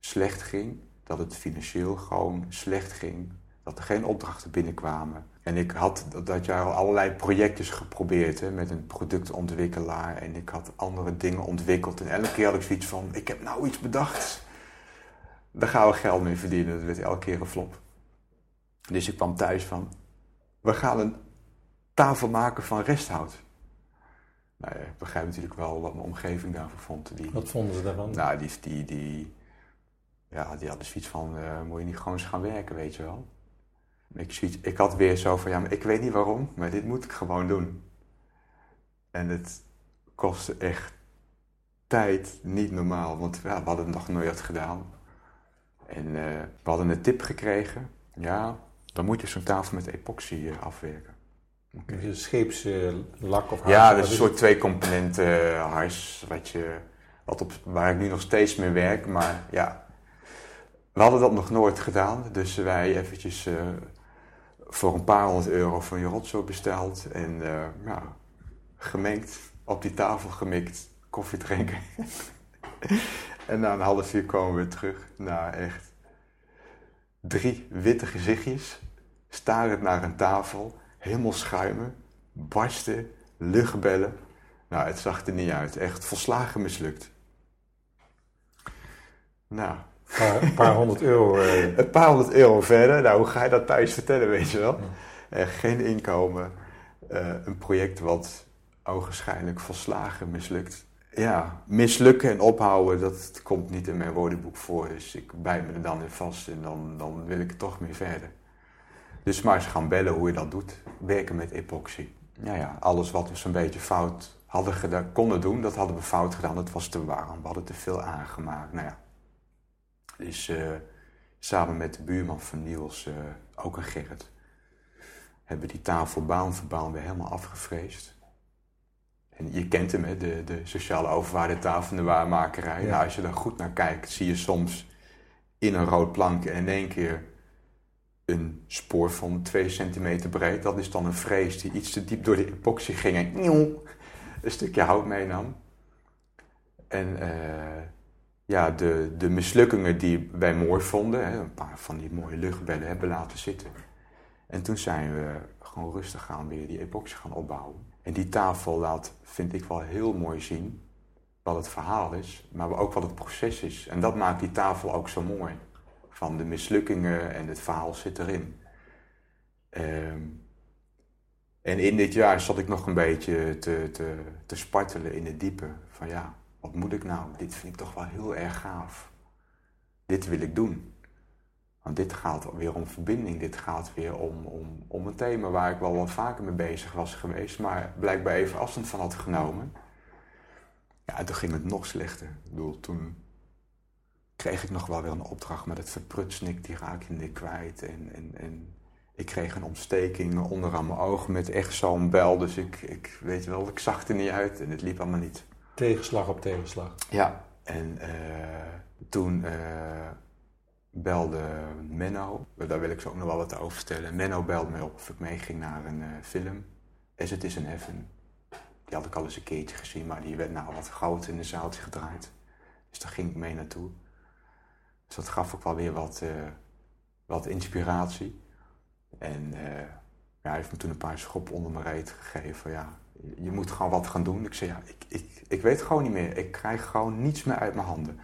slecht ging, dat het financieel gewoon slecht ging, dat er geen opdrachten binnenkwamen. En ik had dat jaar al allerlei projectjes geprobeerd hè, met een productontwikkelaar en ik had andere dingen ontwikkeld. En elke keer had ik zoiets van, ik heb nou iets bedacht. Daar gaan we geld mee verdienen. Dat werd elke keer een flop. Dus ik kwam thuis van, we gaan een tafel maken van resthout. Nou ja, ik begrijp natuurlijk wel wat mijn omgeving daarvan vond. Die, wat vonden ze daarvan? Nou, die, die, die, ja, die hadden zoiets van, uh, moet je niet gewoon eens gaan werken, weet je wel. Ik, zoiets, ik had weer zo van, ja, maar ik weet niet waarom, maar dit moet ik gewoon doen. En het kostte echt tijd, niet normaal, want ja, we hadden het nog nooit gedaan. En uh, we hadden een tip gekregen, ja, dan moet je zo'n tafel met epoxy uh, afwerken. Okay. Scheepslak of hars? Ja, dat is een soort twee componenten eh, hars, wat je, wat op, waar ik nu nog steeds mee werk. Maar ja, we hadden dat nog nooit gedaan. Dus wij eventjes uh, voor een paar honderd euro van je rotzo besteld. En uh, ja, gemengd, op die tafel gemikt, koffie drinken. [LAUGHS] en na een half uur komen we terug naar echt drie witte gezichtjes. Starend naar een tafel helemaal schuimen, barsten, luchtbellen. Nou, het zag er niet uit. Echt volslagen mislukt. Nou, paar, een paar honderd euro. eh, [LAUGHS] Een paar honderd euro verder. Nou, hoe ga je dat thuis vertellen, weet je wel? Eh, geen inkomen. Eh, een project wat ogenschijnlijk volslagen mislukt. Ja, mislukken en ophouden, dat komt niet in mijn woordenboek voor. Dus ik bijt me er dan in vast en dan, dan wil ik toch mee verder. Dus maar eens gaan bellen hoe je dat doet. Werken met epoxy. Ja, ja, alles wat we zo'n beetje fout hadden gedaan, konden doen, dat hadden we fout gedaan. Het was te warm, we hadden te veel aangemaakt. Nou ja, dus eh, samen met de buurman van Niels, eh, ook een Gerrit, hebben die tafel baan voor baan weer helemaal afgevreesd. En je kent hem, hè, de, de sociale overwaardetafel in de waarmakerij. Ja. Nou, als je daar goed naar kijkt, zie je soms in een rood plank in één keer een spoor van 2 centimeter breed. Dat is dan een vrees die iets te diep door de epoxy ging en een stukje hout meenam. En eh, ja, de, de mislukkingen die wij mooi vonden, hè, een paar van die mooie luchtbellen hebben laten zitten. En toen zijn we gewoon rustig gaan weer die epoxy gaan opbouwen. En die tafel laat, vind ik wel heel mooi zien, wat het verhaal is, maar ook wat het proces is. En dat maakt die tafel ook zo mooi. Van de mislukkingen en het verhaal zit erin. Ehm, en in dit jaar zat ik nog een beetje te, te, te spartelen in het diepe. Van ja, wat moet ik nou? Dit vind ik toch wel heel erg gaaf. Dit wil ik doen. Want dit gaat weer om verbinding. Dit gaat weer om, om, om een thema waar ik wel wat vaker mee bezig was geweest. Maar blijkbaar even afstand van had genomen. Ja, en toen ging het nog slechter. Ik bedoel, toen kreeg ik nog wel weer een opdracht met het verprutsnik. Die raak je niet kwijt. En, en, en ik kreeg een ontsteking onderaan mijn ogen met echt zo'n bel. Dus ik, ik weet wel, ik zag er niet uit en het liep allemaal niet. tegenslag op tegenslag. Ja, en eh, toen eh, belde Menno, daar wil ik zo ook nog wel wat over vertellen. Menno belde me op of ik meeging naar een eh, film, As It Is in Heaven. Die had ik al eens een keertje gezien, maar die werd nou wat groot in een zaaltje gedraaid. Dus daar ging ik mee naartoe. Dus dat gaf ook wel weer wat, eh, wat inspiratie. En eh, ja, hij heeft me toen een paar schop onder mijn reet gegeven. Ja, je moet gewoon wat gaan doen. Ik zei, ja, ik, ik, ik weet gewoon niet meer. Ik krijg gewoon niets meer uit mijn handen.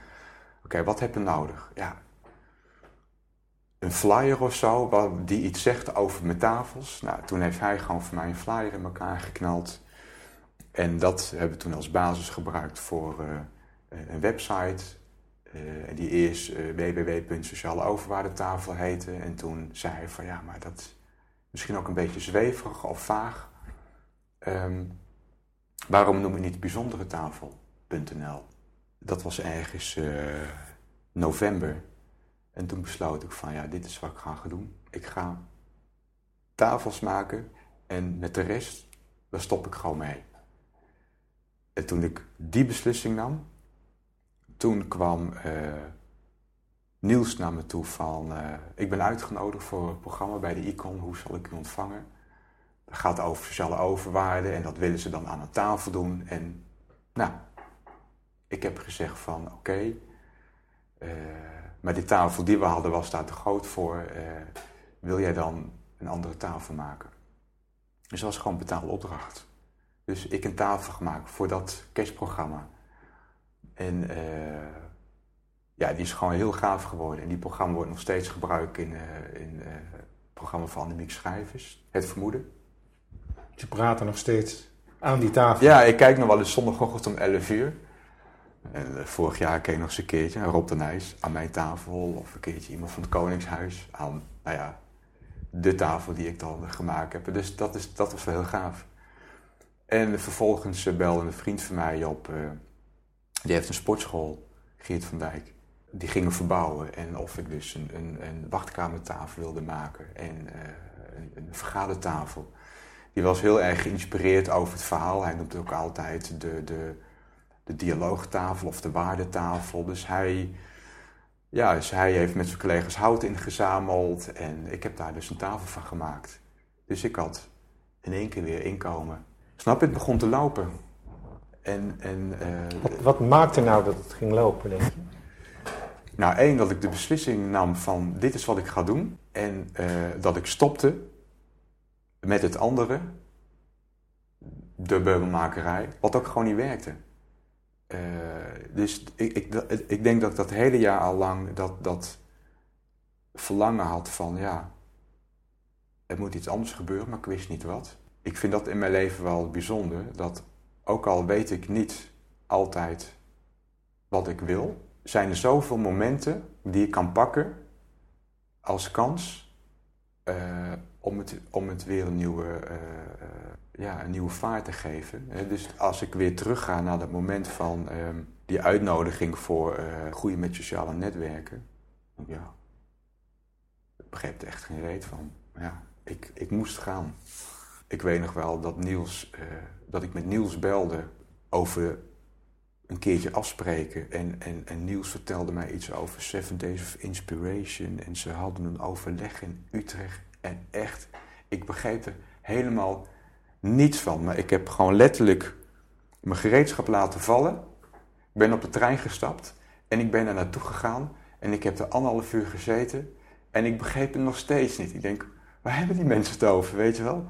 Oké, wat heb je nodig? Ja, een flyer of zo, die iets zegt over mijn tafels. Nou, toen heeft hij gewoon voor mij een flyer in elkaar geknald. En dat hebben we toen als basis gebruikt voor eh, een website. En die eerst eh www.socialeoverwaardetafel heette. En toen zei hij van ja, maar dat is misschien ook een beetje zweverig of vaag. Ehm, waarom noem je niet bijzonderetafel.nl? Dat was ergens eh, november. En toen besloot ik van ja, dit is wat ik ga gaan doen. Ik ga tafels maken en met de rest, daar stop ik gewoon mee. En toen ik die beslissing nam, toen kwam eh, Niels naar me toe van... eh, ik ben uitgenodigd voor een programma bij de Icon, hoe zal ik u ontvangen? Dat gaat over sociale overwaarde en dat willen ze dan aan een tafel doen. En nou, ik heb gezegd van oké, eh, maar die tafel die we hadden was daar te groot voor. wil jij dan een andere tafel maken? Dus dat was gewoon betaalde opdracht. Dus ik een tafel gemaakt voor dat kerstprogramma. En eh, ja, die is gewoon heel gaaf geworden. En die programma wordt nog steeds gebruikt in, eh, in eh, het programma van Annemiek Schrijvers. Het Vermoeden. Je praat er nog steeds aan die tafel. Ja, ik kijk nog wel eens zondagochtend om 11 uur. En, vorig jaar keek ik nog eens een keertje Rob de Nijs aan mijn tafel. Of een keertje iemand van het Koningshuis aan, nou ja, de tafel die ik dan gemaakt heb. Dus dat, is, dat was wel heel gaaf. En vervolgens belde een vriend van mij op. die heeft een sportschool, Geert van Dijk. Die gingen verbouwen. En of ik dus een, een, een wachtkamertafel wilde maken. En eh, een, vergadertafel. Die was heel erg geïnspireerd over het verhaal. Hij noemt ook altijd de, de, de dialoogtafel of de waardetafel. Dus hij, ja, dus hij heeft met zijn collega's hout ingezameld. En ik heb daar dus een tafel van gemaakt. Dus ik had in één keer weer inkomen. Snap je? Het begon te lopen. En, en eh, Wat, wat maakte nou dat het ging lopen, denk je? nou, één, dat ik de beslissing nam van dit is wat ik ga doen. En eh, dat ik stopte met het andere, de meubelmakerij, wat ook gewoon niet werkte. Eh, dus ik, ik, ik denk dat ik dat hele jaar al lang dat, dat verlangen had van ja, er moet iets anders gebeuren, maar ik wist niet wat. Ik vind dat in mijn leven wel bijzonder, dat ook al weet ik niet altijd wat ik wil, zijn er zoveel momenten die ik kan pakken als kans uh, om, het, om het weer een nieuwe, uh, ja, een nieuwe vaart te geven. dus als ik weer terugga naar dat moment van ehm, die uitnodiging voor groeien met sociale netwerken, ja, ik begreep er echt geen reet van. Ja, ik, ik moest gaan. Ik weet nog wel dat, Niels, dat ik met Niels belde over een keertje afspreken. En, en, en Niels vertelde mij iets over Seven Days of Inspiration. En ze hadden een overleg in Utrecht. En echt, ik begreep er helemaal niets van. Maar ik heb gewoon letterlijk mijn gereedschap laten vallen. Ik ben op de trein gestapt. En ik ben er naartoe gegaan. En ik heb er anderhalf uur gezeten. En ik begreep het nog steeds niet. Ik denk, waar hebben die mensen het over, weet je wel?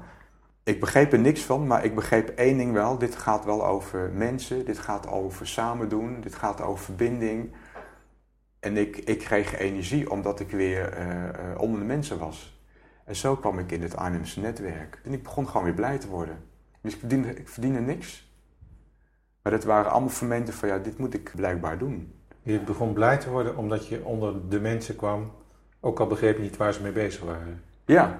Ik begreep er niks van, maar ik begreep één ding wel. Dit gaat wel over mensen, dit gaat over samen doen, dit gaat over verbinding. En ik, ik kreeg energie omdat ik weer uh, onder de mensen was. En zo kwam ik in het Arnhemse netwerk. En ik begon gewoon weer blij te worden. Dus ik verdiende, ik verdiende niks. Maar dat waren allemaal momenten van, ja, dit moet ik blijkbaar doen. Je begon blij te worden omdat je onder de mensen kwam, ook al begreep je niet waar ze mee bezig waren. Ja,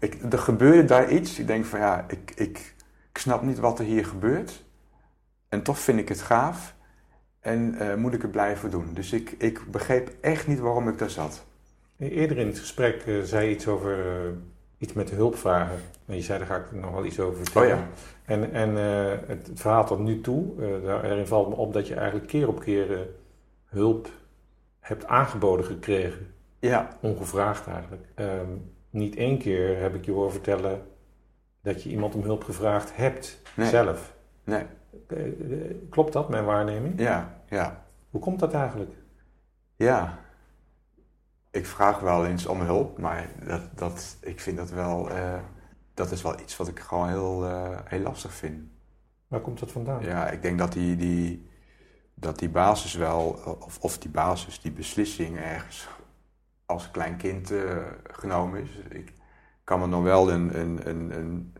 ik, er gebeurde daar iets. Ik denk van ja, ik, ik, ik snap niet wat er hier gebeurt. En toch vind ik het gaaf. En uh, moet ik het blijven doen. Dus ik, ik begreep echt niet waarom ik daar zat. Eerder in het gesprek uh, zei je iets over uh, iets met hulpvragen. En je zei, daar ga ik nog wel iets over vertellen. Oh ja. En, en het, het, verhaal tot nu toe, daarin valt me op dat je eigenlijk keer op keer hulp hebt aangeboden gekregen. Ja. Ongevraagd eigenlijk. Um, niet één keer heb ik je horen vertellen dat je iemand om hulp gevraagd hebt zelf. Nee. Eh, eh, klopt dat, mijn waarneming? Ja, ja. Hoe komt dat eigenlijk? Ja, ik vraag wel eens om hulp, maar dat, dat, ik vind dat wel, uh, dat is wel iets wat ik gewoon heel, uh, heel lastig vind. Waar komt dat vandaan? Ja, ik denk dat die, die, dat die basis wel, of, of die basis, die beslissing ergens als klein kind uh, genomen is. Ik kan me nog wel een, een, een, een,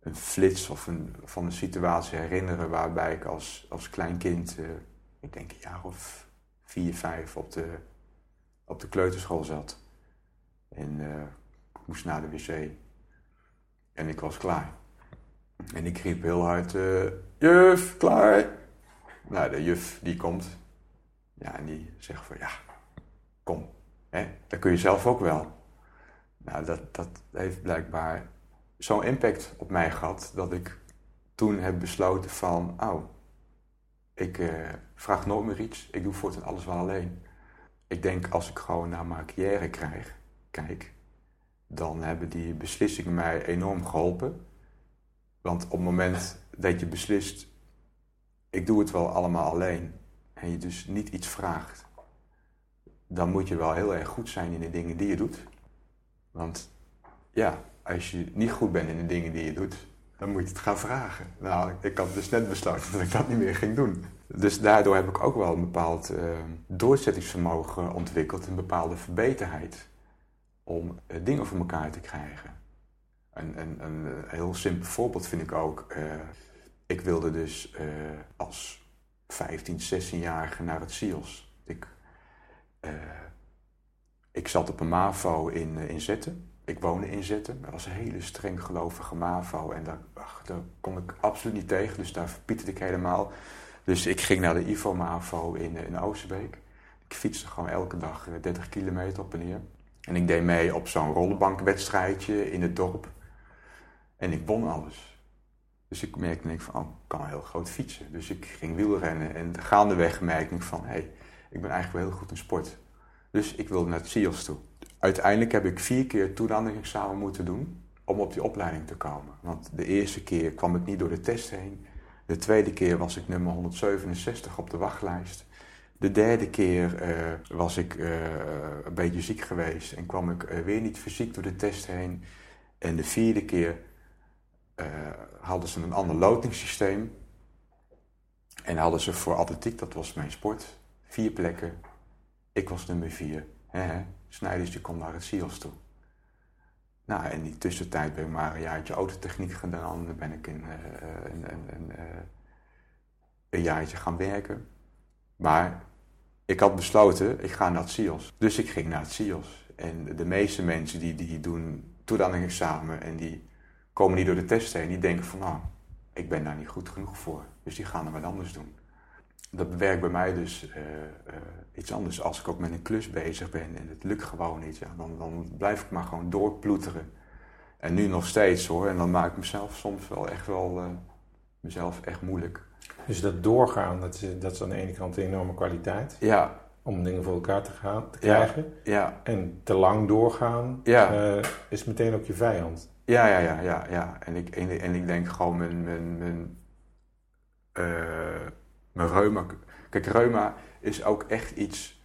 een flits of een, van een situatie herinneren waarbij ik als, als klein kind, uh, ik denk een jaar of vier, vijf, op de, op de kleuterschool zat. En ik moest naar de wc. En ik was klaar. En ik riep heel hard, juf, klaar. Nou, de juf die komt. Ja, en die zegt van, ja, kom, Hè? Dat kun je zelf ook wel. Nou, dat, dat heeft blijkbaar zo'n impact op mij gehad dat ik toen heb besloten van, oh, ik uh, vraag nooit meer iets, ik doe voortaan alles wel alleen. Ik denk als ik gewoon naar mijn carrière krijg, kijk, dan hebben die beslissingen mij enorm geholpen. Want op het moment dat je beslist, ik doe het wel allemaal alleen, en je dus niet iets vraagt, dan moet je wel heel erg goed zijn in de dingen die je doet. Want ja, als je niet goed bent in de dingen die je doet, dan moet je het gaan vragen. Nou, ik had dus net besloten dat ik dat niet meer ging doen. Dus daardoor heb ik ook wel een bepaald uh, doorzettingsvermogen ontwikkeld, een bepaalde verbeterheid om uh, dingen voor elkaar te krijgen. Een, een, een, heel simpel voorbeeld vind ik ook. Uh, ik wilde dus als 15, 16-jarige naar het SIOS. Ik uh, ik zat op een MAVO in, uh, in Zetten. Ik woonde in Zetten. Dat was een hele streng gelovige MAVO. En daar, ach, daar kon ik absoluut niet tegen. Dus daar verpieterde ik helemaal. Dus ik ging naar de IVO MAVO in, uh, in Oosterbeek. Ik fietste gewoon elke dag 30 kilometer op en neer. En ik deed mee op zo'n rollenbankwedstrijdje in het dorp. En ik won alles. Dus ik merkte ik van, oh, ik kan heel groot fietsen. Dus ik ging wielrennen. En gaandeweg merkte ik van, hé, hey, ik ben eigenlijk wel heel goed in sport. Dus ik wilde naar het CIOS toe. Uiteindelijk heb ik vier keer toelatingsexamen moeten doen om op die opleiding te komen. Want de eerste keer kwam ik niet door de test heen. De tweede keer was ik nummer 167 op de wachtlijst. De derde keer uh, was ik uh, een beetje ziek geweest en kwam ik uh, weer niet fysiek door de test heen. En de vierde keer hadden ze een ander lotingssysteem. En hadden ze voor atletiek, dat was mijn sport, vier plekken. Ik was nummer vier. Snijders die kon naar het SIOS toe. Nou, in die tussentijd ben ik maar een jaartje autotechniek gedaan. Dan ben ik in, een, een, uh, een jaartje gaan werken. Maar ik had besloten, ik ga naar het SIOS. Dus ik ging naar het SIOS. En de meeste mensen die, die doen examen en die komen niet door de test heen, die denken van nou, ik ben daar niet goed genoeg voor. Dus die gaan er wat anders doen. Dat werkt bij mij dus uh, uh, iets anders. Als ik ook met een klus bezig ben en het lukt gewoon niet, ja, dan, dan blijf ik maar gewoon doorploeteren. En nu nog steeds hoor. En dan maak ik mezelf soms wel echt wel uh, mezelf echt moeilijk. Dus dat doorgaan, dat is, dat is aan de ene kant een enorme kwaliteit. Ja. Om dingen voor elkaar te, gaan, te krijgen. Ja. ja. En te lang doorgaan ja. is meteen ook je vijand. Ja, ja, ja, ja, ja. En ik, en, en ik denk gewoon mijn, mijn, mijn, mijn reuma. Kijk, reuma is ook echt iets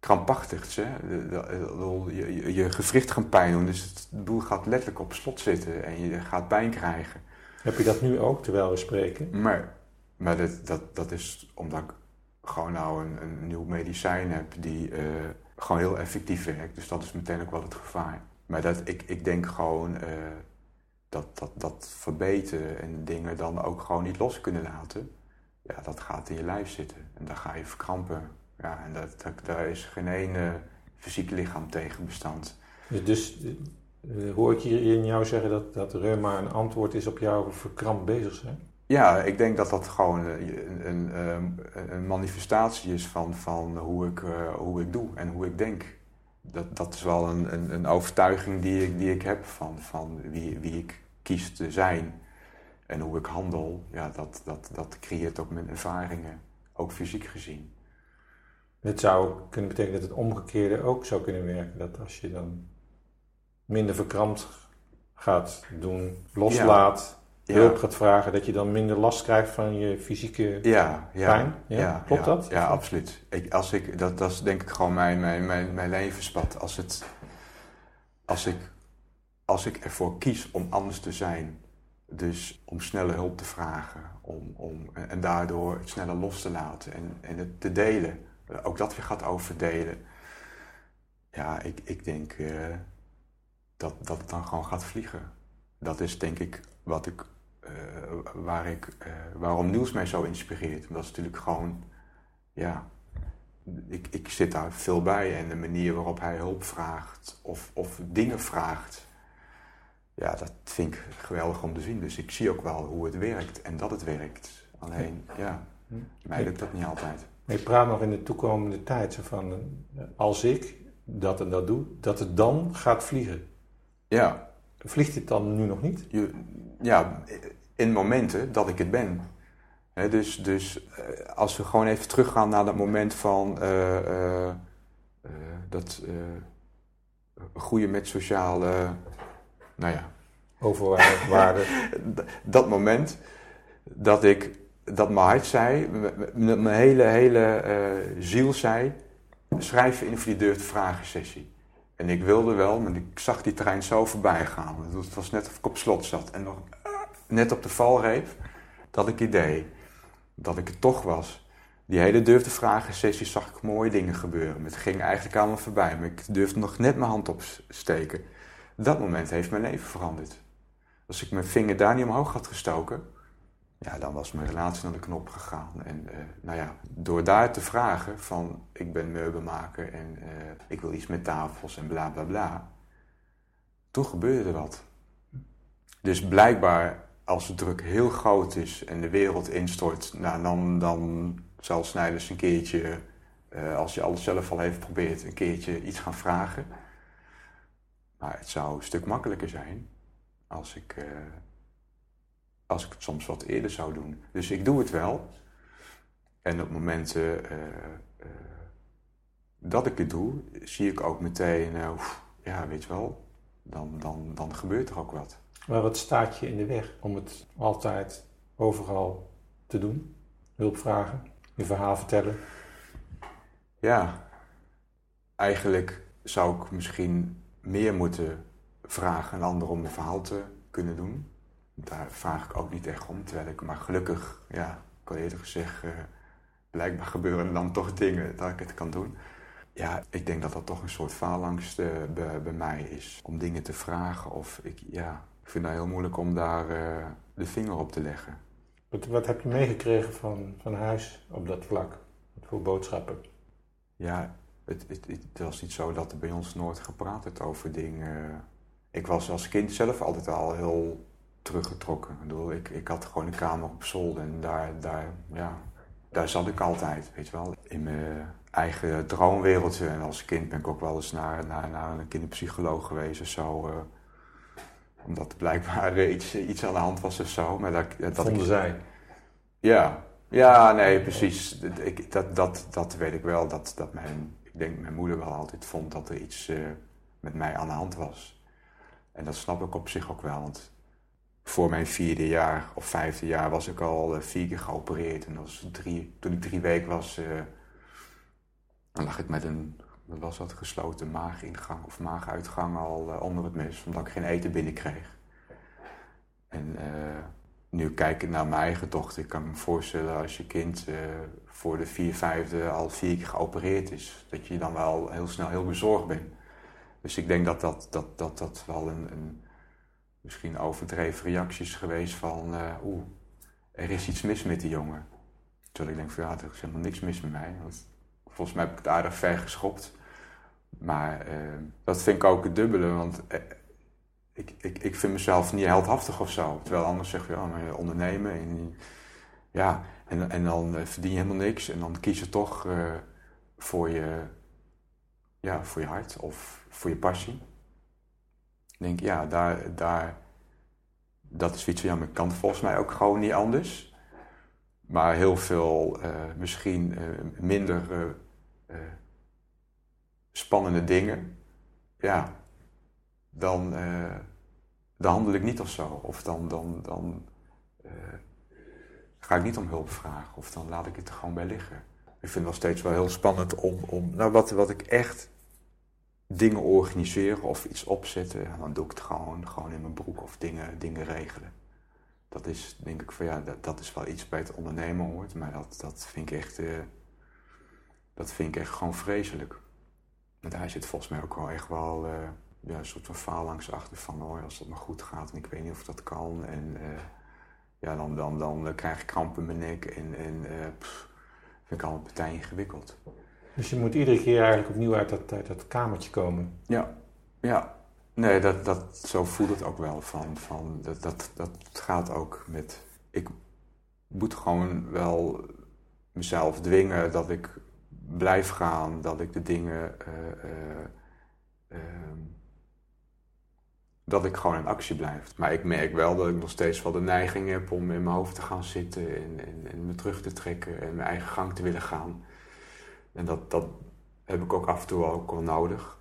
krampachtigs. Hè? Je, je, je gewricht gaan pijn doen, dus het boel gaat letterlijk op slot zitten en je gaat pijn krijgen. Heb je dat nu ook terwijl we spreken? Maar, maar dat, dat, dat is omdat ik gewoon nou een, een nieuw medicijn heb die uh, gewoon heel effectief werkt. Dus dat is meteen ook wel het gevaar. Maar dat, ik, ik denk gewoon uh, dat, dat, dat verbeteren en dingen dan ook gewoon niet los kunnen laten. Ja, dat gaat in je lijf zitten. En dan ga je verkrampen. Ja, en dat, dat, daar is geen ene fysiek lichaam tegen bestand. Dus, dus uh, hoor ik hier in jou zeggen dat, dat reuma een antwoord is op jouw verkrampt bezig zijn? Ja, ik denk dat dat gewoon een, een, een manifestatie is van, van hoe, ik, uh, hoe ik doe en hoe ik denk. Dat, dat is wel een, een, een overtuiging die ik, die ik heb van, van wie, wie ik kies te zijn en hoe ik handel. Ja, dat, dat, dat creëert ook mijn ervaringen, ook fysiek gezien. Het zou kunnen betekenen dat het omgekeerde ook zou kunnen werken. Dat als je dan minder verkrampt gaat doen, loslaat, ja. hulp gaat vragen, dat je dan minder last krijgt van je fysieke ja, ja, pijn. Ja, Klopt dat? Ja, absoluut. Ik, als ik, dat, dat is denk ik gewoon mijn, mijn, mijn, mijn levenspad. Als, het, als, ik, als ik ervoor kies om anders te zijn, dus om snelle hulp te vragen, om, om, en daardoor het sneller los te laten en, en het te delen, ook dat weer gaat overdelen. Ja, ik, ik denk uh, dat, dat het dan gewoon gaat vliegen. Dat is denk ik wat ik uh, waar ik, uh, waarom Niels mij zo inspireert. Dat is natuurlijk gewoon, ja, ik, ik zit daar veel bij en de manier waarop hij hulp vraagt of, of dingen vraagt, ja, dat vind ik geweldig om te zien. Dus ik zie ook wel hoe het werkt en dat het werkt. Alleen, ja, mij lukt dat niet altijd. Ik praat nog in de toekomende tijd van, eh, als ik dat en dat doe, dat het dan gaat vliegen. Ja. Vliegt het dan nu nog niet? Je, ja, in momenten dat ik het ben. He, dus dus uh, als we gewoon even teruggaan naar dat moment van uh, uh, dat groeien met sociale, nou ja. Overwaarde. [LAUGHS] dat moment dat ik, dat mijn hart zei, mijn hele, hele ziel zei, schrijf in voor die deur te vragen sessie. En ik wilde wel, maar ik zag die trein zo voorbij gaan. Het was net of ik op slot zat. En nog net op de valreep, dat ik idee dat ik het toch was. Die hele durfde vragen sessie zag ik mooie dingen gebeuren. Het ging eigenlijk allemaal voorbij, maar ik durfde nog net mijn hand opsteken. Dat moment heeft mijn leven veranderd. Als ik mijn vinger daar niet omhoog had gestoken, ja, dan was mijn relatie naar de knop gegaan. En uh, nou ja, door daar te vragen van ik ben meubelmaker en uh, ik wil iets met tafels en bla bla bla. Toen gebeurde er wat. Dus blijkbaar als de druk heel groot is en de wereld instort, nou, dan, dan zal Snijders een keertje, uh, als je alles zelf al heeft geprobeerd, een keertje iets gaan vragen. Maar het zou een stuk makkelijker zijn als ik, uh, als ik het soms wat eerder zou doen. Dus ik doe het wel. En op momenten uh, dat ik het doe, zie ik ook meteen, ja, weet je wel, dan, dan, dan gebeurt er ook wat. Maar wat staat je in de weg om het altijd overal te doen? Hulp vragen, je verhaal vertellen? Ja, eigenlijk zou ik misschien meer moeten vragen aan anderen om een verhaal te kunnen doen. Daar vraag ik ook niet echt om, terwijl ik maar gelukkig, ja, ik al eerder gezegd, uh, blijkbaar gebeuren dan toch dingen dat ik het kan doen. Ja, ik denk dat dat toch een soort faalangst uh, bij, bij, mij is. Om dingen te vragen of ik, ja, ik vind het heel moeilijk om daar uh, de vinger op te leggen. Wat, wat heb je meegekregen van, van huis op dat vlak? Wat voor boodschappen? Ja, het, het, het, was niet zo dat er bij ons nooit gepraat werd over dingen. Ik was als kind zelf altijd al heel teruggetrokken. Ik, bedoel, ik, ik had gewoon een kamer op zolder en daar, daar, ja, daar zat ik altijd, weet je wel. In mijn eigen droomwereldje. En als kind ben ik ook wel eens naar, naar, naar een kinderpsycholoog geweest of zo. Uh, omdat er blijkbaar [LAUGHS] iets, iets aan de hand was of zo. Maar dat, dat Vonden ik, zij? Ja, ja, nee, precies. Ik, dat, dat, dat weet ik wel. Dat, dat mijn, denk mijn moeder wel altijd vond dat er iets uh, met mij aan de hand was. En dat snap ik op zich ook wel. Want voor mijn vierde jaar of vijfde jaar was ik al uh, vier keer geopereerd. En was drie, toen ik drie weken was, uh, dan lag ik met een wat was dat, gesloten maagingang of maaguitgang al onder het mes, omdat ik geen eten binnenkreeg. En nu kijkend naar mijn eigen dochter, ik kan me voorstellen als je kind voor de vier, vijfde al vier keer geopereerd is, dat je dan wel heel snel heel bezorgd bent. Dus ik denk dat dat, dat, dat, dat wel een, een misschien overdreven reacties geweest van, uh, oeh, er is iets mis met die jongen. Terwijl ik denk van ja, er is helemaal niks mis met mij. Want volgens mij heb ik het aardig ver geschopt. Maar uh, dat vind ik ook het dubbele, want ik, ik, ik vind mezelf niet heldhaftig of zo. Terwijl anders zeg je, ja, maar ondernemen en, ja, en, en dan verdien je helemaal niks. En dan kies je toch voor, je, ja, voor je hart of voor je passie denk, ja, daar, daar, dat is iets, ja, maar kan volgens mij ook gewoon niet anders. Maar heel veel, uh, misschien minder spannende dingen, ja, dan, dan handel ik niet of zo. Of dan, dan, dan ga ik niet om hulp vragen. Of dan laat ik het er gewoon bij liggen. Ik vind het nog steeds wel heel spannend om, om nou, wat, wat ik echt dingen organiseren of iets opzetten, dan doe ik het gewoon, gewoon in mijn broek of dingen, dingen regelen. Dat is denk ik van ja, dat, dat is wel iets bij het ondernemen hoort, maar dat, dat vind ik echt, uh, dat vind ik echt gewoon vreselijk. En daar zit volgens mij ook wel echt wel ja, een soort van faalangst achter van oh, als dat maar goed gaat en ik weet niet of dat kan. En uh, ja, dan, dan, dan krijg ik kramp in mijn nek en, en pff, vind ik allemaal partij ingewikkeld. Dus je moet iedere keer eigenlijk opnieuw uit dat, uit dat kamertje komen. Ja, ja. Nee, dat, dat, zo voelt het ook wel. Van, van, dat, dat, dat gaat ook met... Ik moet gewoon wel mezelf dwingen dat ik blijf gaan, dat ik de dingen... Uh, uh, dat ik gewoon in actie blijf. Maar ik merk wel dat ik nog steeds wel de neiging heb om in mijn hoofd te gaan zitten en, en, en me terug te trekken en mijn eigen gang te willen gaan. En dat, dat heb ik ook af en toe ook wel nodig.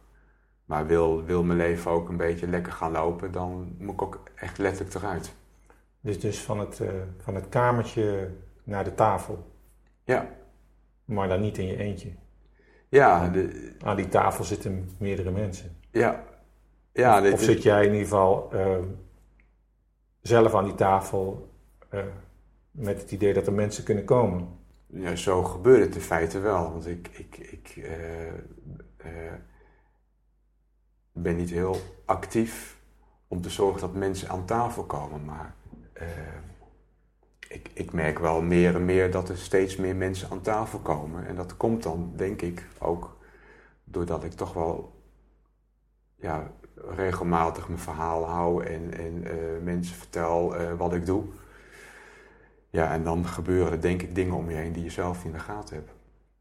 Maar wil, wil mijn leven ook een beetje lekker gaan lopen, dan moet ik ook echt letterlijk eruit. Dus, dus van, het, uh, van het kamertje naar de tafel? Ja. Maar dan niet in je eentje? Ja. De, aan die tafel zitten meerdere mensen? Ja. Ja of, of zit jij in ieder geval uh, zelf aan die tafel uh, met het idee dat er mensen kunnen komen? ja, zo gebeurt het in feite wel. Want ik, ik, ik uh, uh, ben niet heel actief om te zorgen dat mensen aan tafel komen. Maar ik, ik merk wel meer en meer dat er steeds meer mensen aan tafel komen. En dat komt dan, denk ik, ook doordat ik toch wel ja, regelmatig mijn verhaal hou en, en mensen vertel wat ik doe. Ja, en dan gebeuren er denk ik dingen om je heen die je zelf in de gaten hebt.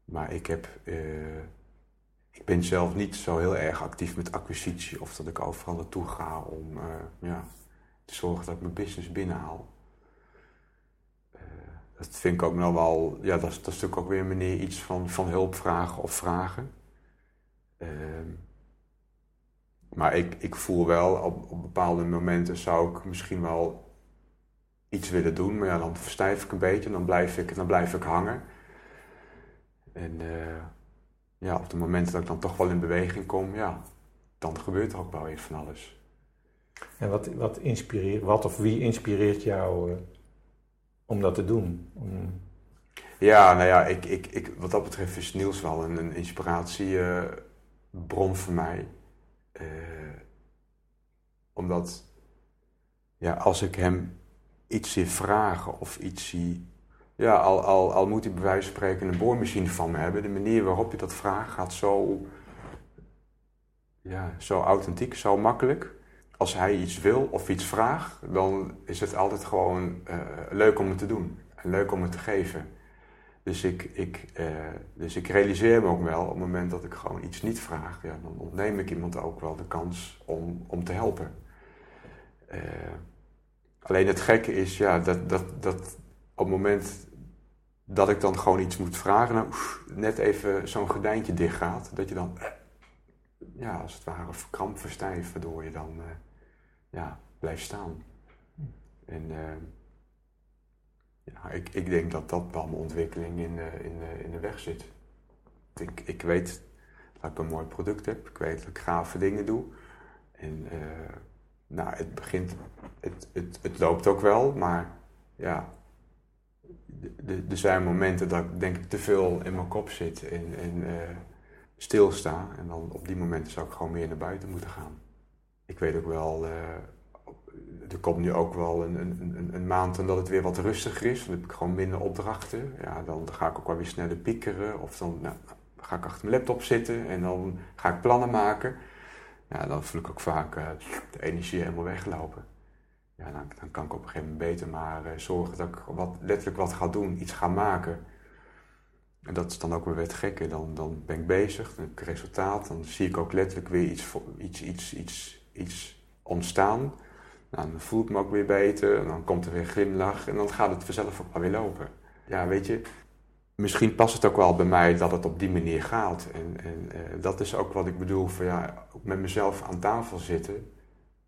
Maar ik heb... Uh, ik ben zelf niet zo heel erg actief met acquisitie of dat ik overal naartoe ga om ja, te zorgen dat ik mijn business binnenhaal. Dat vind ik ook nog wel, ja, dat dat is natuurlijk ook weer een manier iets van, van hulp vragen of vragen. Ehm, maar ik, ik voel wel, op, op bepaalde momenten zou ik misschien wel iets willen doen, maar ja, dan verstijf ik een beetje en dan blijf ik, dan blijf ik hangen. En uh, ja, op het moment dat ik dan toch wel in beweging kom, ja, dan gebeurt er ook wel weer van alles. En wat, wat inspireert, wat of wie inspireert jou uh, om dat te doen? Om Ja, nou ja, ik, ik, ik, wat dat betreft is Niels wel een, een inspiratiebron voor mij. Uh, omdat, ja, als ik hem iets zie vragen of iets zie... Ja, al, al, al moet hij bij wijze van spreken een boormachine van me hebben. De manier waarop je dat vraagt gaat zo, ja, zo authentiek, zo makkelijk. Als hij iets wil of iets vraagt, dan is het altijd gewoon uh, leuk om het te doen. En leuk om het te geven. Dus ik, ik, uh, dus ik realiseer me ook wel op het moment dat ik gewoon iets niet vraag, ja, dan ontneem ik iemand ook wel de kans om, om te helpen. Uh, alleen het gekke is, ja, dat, dat, dat op het moment dat ik dan gewoon iets moet vragen, nou, net even zo'n gordijntje dicht gaat, dat je dan, ja, als het ware verkrampt, verstijft, waardoor je dan, uh, ja, blijft staan. En ja, ik, ik denk dat dat wel mijn ontwikkeling in, in, in de weg zit. Ik, ik weet dat ik een mooi product heb, ik weet dat ik gave dingen doe. En uh, nou, het begint, het, het, het loopt ook wel, maar ja, er zijn momenten dat ik denk ik te veel in mijn kop zit en, en uh, stilsta. En dan op die momenten zou ik gewoon meer naar buiten moeten gaan. Ik weet ook wel, er komt nu ook wel een, een, een, maand en dat het weer wat rustiger is. Dan heb ik gewoon minder opdrachten. Ja, dan ga ik ook wel weer sneller piekeren. Of dan nou, ga ik achter mijn laptop zitten en dan ga ik plannen maken. Ja, dan voel ik ook vaak uh, de energie helemaal weglopen. Ja, dan, dan, kan ik op een gegeven moment beter maar uh, zorgen dat ik wat, letterlijk wat ga doen, iets ga maken. En dat is dan ook weer het gekke. Dan, dan ben ik bezig, dan heb ik resultaat. Dan zie ik ook letterlijk weer iets, iets, iets, iets, iets ontstaan. Nou, dan voel ik me ook weer beter. En dan komt er weer glimlach. En dan gaat het vanzelf ook wel weer lopen. Ja, weet je, misschien past het ook wel bij mij dat het op die manier gaat. En, en uh, dat is ook wat ik bedoel, van ja, met mezelf aan tafel zitten,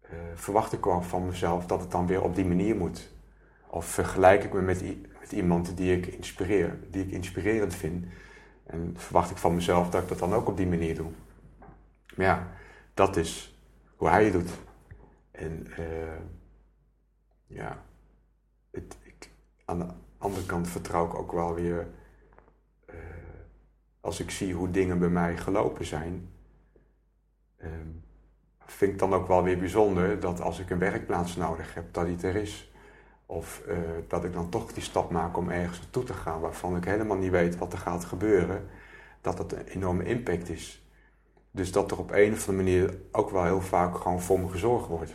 uh, verwacht ik wel van mezelf dat het dan weer op die manier moet. Of vergelijk ik me met, met, iemand die ik inspireer, die ik inspirerend vind. En verwacht ik van mezelf dat ik dat dan ook op die manier doe. Maar ja, dat is hoe hij het doet. En uh, ja, het, aan de andere kant vertrouw ik ook wel weer als ik zie hoe dingen bij mij gelopen zijn, uh, vind ik dan ook wel weer bijzonder dat als ik een werkplaats nodig heb, dat die er is. Of uh, dat ik dan toch die stap maak om ergens naartoe te gaan waarvan ik helemaal niet weet wat er gaat gebeuren, dat dat een enorme impact is. Dus dat er op een of andere manier ook wel heel vaak gewoon voor me gezorgd wordt.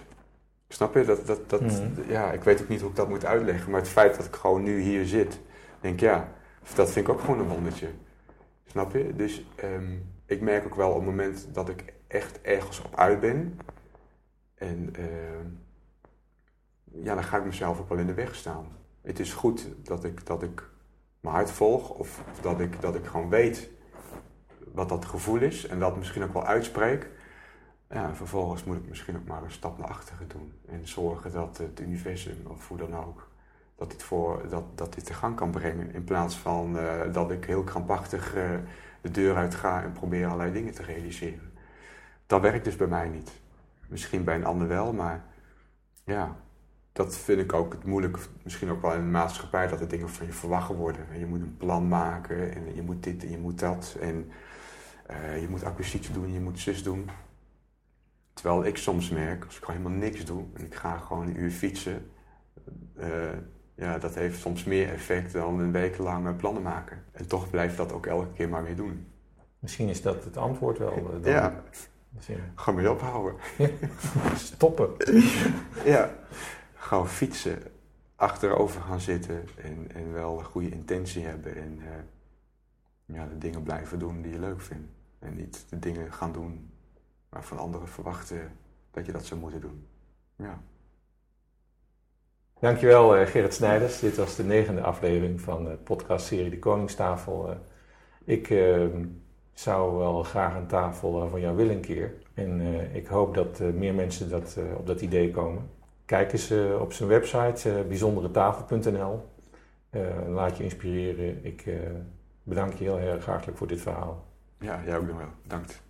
Snap je? Dat, dat, dat, mm. ja, ik weet ook niet hoe ik dat moet uitleggen, maar het feit dat ik gewoon nu hier zit, denk ja, dat vind ik ook gewoon een wondertje. Snap je? Dus um, ik merk ook wel op het moment dat ik echt ergens op uit ben. En uh, ja, dan ga ik mezelf ook wel in de weg staan. Het is goed dat ik, dat ik mijn hart volg. Of, of dat, ik, dat ik gewoon weet wat dat gevoel is. En dat misschien ook wel uitspreek. Ja, en vervolgens moet ik misschien ook maar een stap naar achteren doen. En zorgen dat het universum, of hoe dan ook, dat dit, voor, dat, dat dit te gang kan brengen. In plaats van uh, dat ik heel krampachtig uh, de deur uit ga en probeer allerlei dingen te realiseren. Dat werkt dus bij mij niet. Misschien bij een ander wel, maar ja, dat vind ik ook het moeilijk. Misschien ook wel in de maatschappij dat er dingen van je verwacht worden. En je moet een plan maken en je moet dit en je moet dat. En uh, je moet acquisitie doen, je moet zus doen. Terwijl ik soms merk, als ik gewoon helemaal niks doe en ik ga gewoon een uur fietsen, ja, dat heeft soms meer effect dan een week lang plannen maken. En toch blijft dat ook elke keer maar weer doen. Misschien is dat het antwoord wel. Eh, dan. Ja. Gewoon weer ophouden. [LAUGHS] Stoppen. [LAUGHS] ja. Gewoon fietsen. Achterover gaan zitten. En, en wel een goede intentie hebben. En uh, ja, de dingen blijven doen die je leuk vindt. En niet de dingen gaan doen waarvan anderen verwachten dat je dat zou moeten doen. Ja. Dankjewel uh, Gerrit Snijders. Dit was de negende aflevering van de podcastserie De Koningstafel. Uh, ik uh, zou wel graag een tafel van jou willen een keer. En ik hoop dat meer mensen dat, op dat idee komen. Kijk eens op zijn website bijzonderetafel.nl. laat je inspireren. Ik bedank je heel erg hartelijk voor dit verhaal. Ja, jij ook nog wel. Bedankt.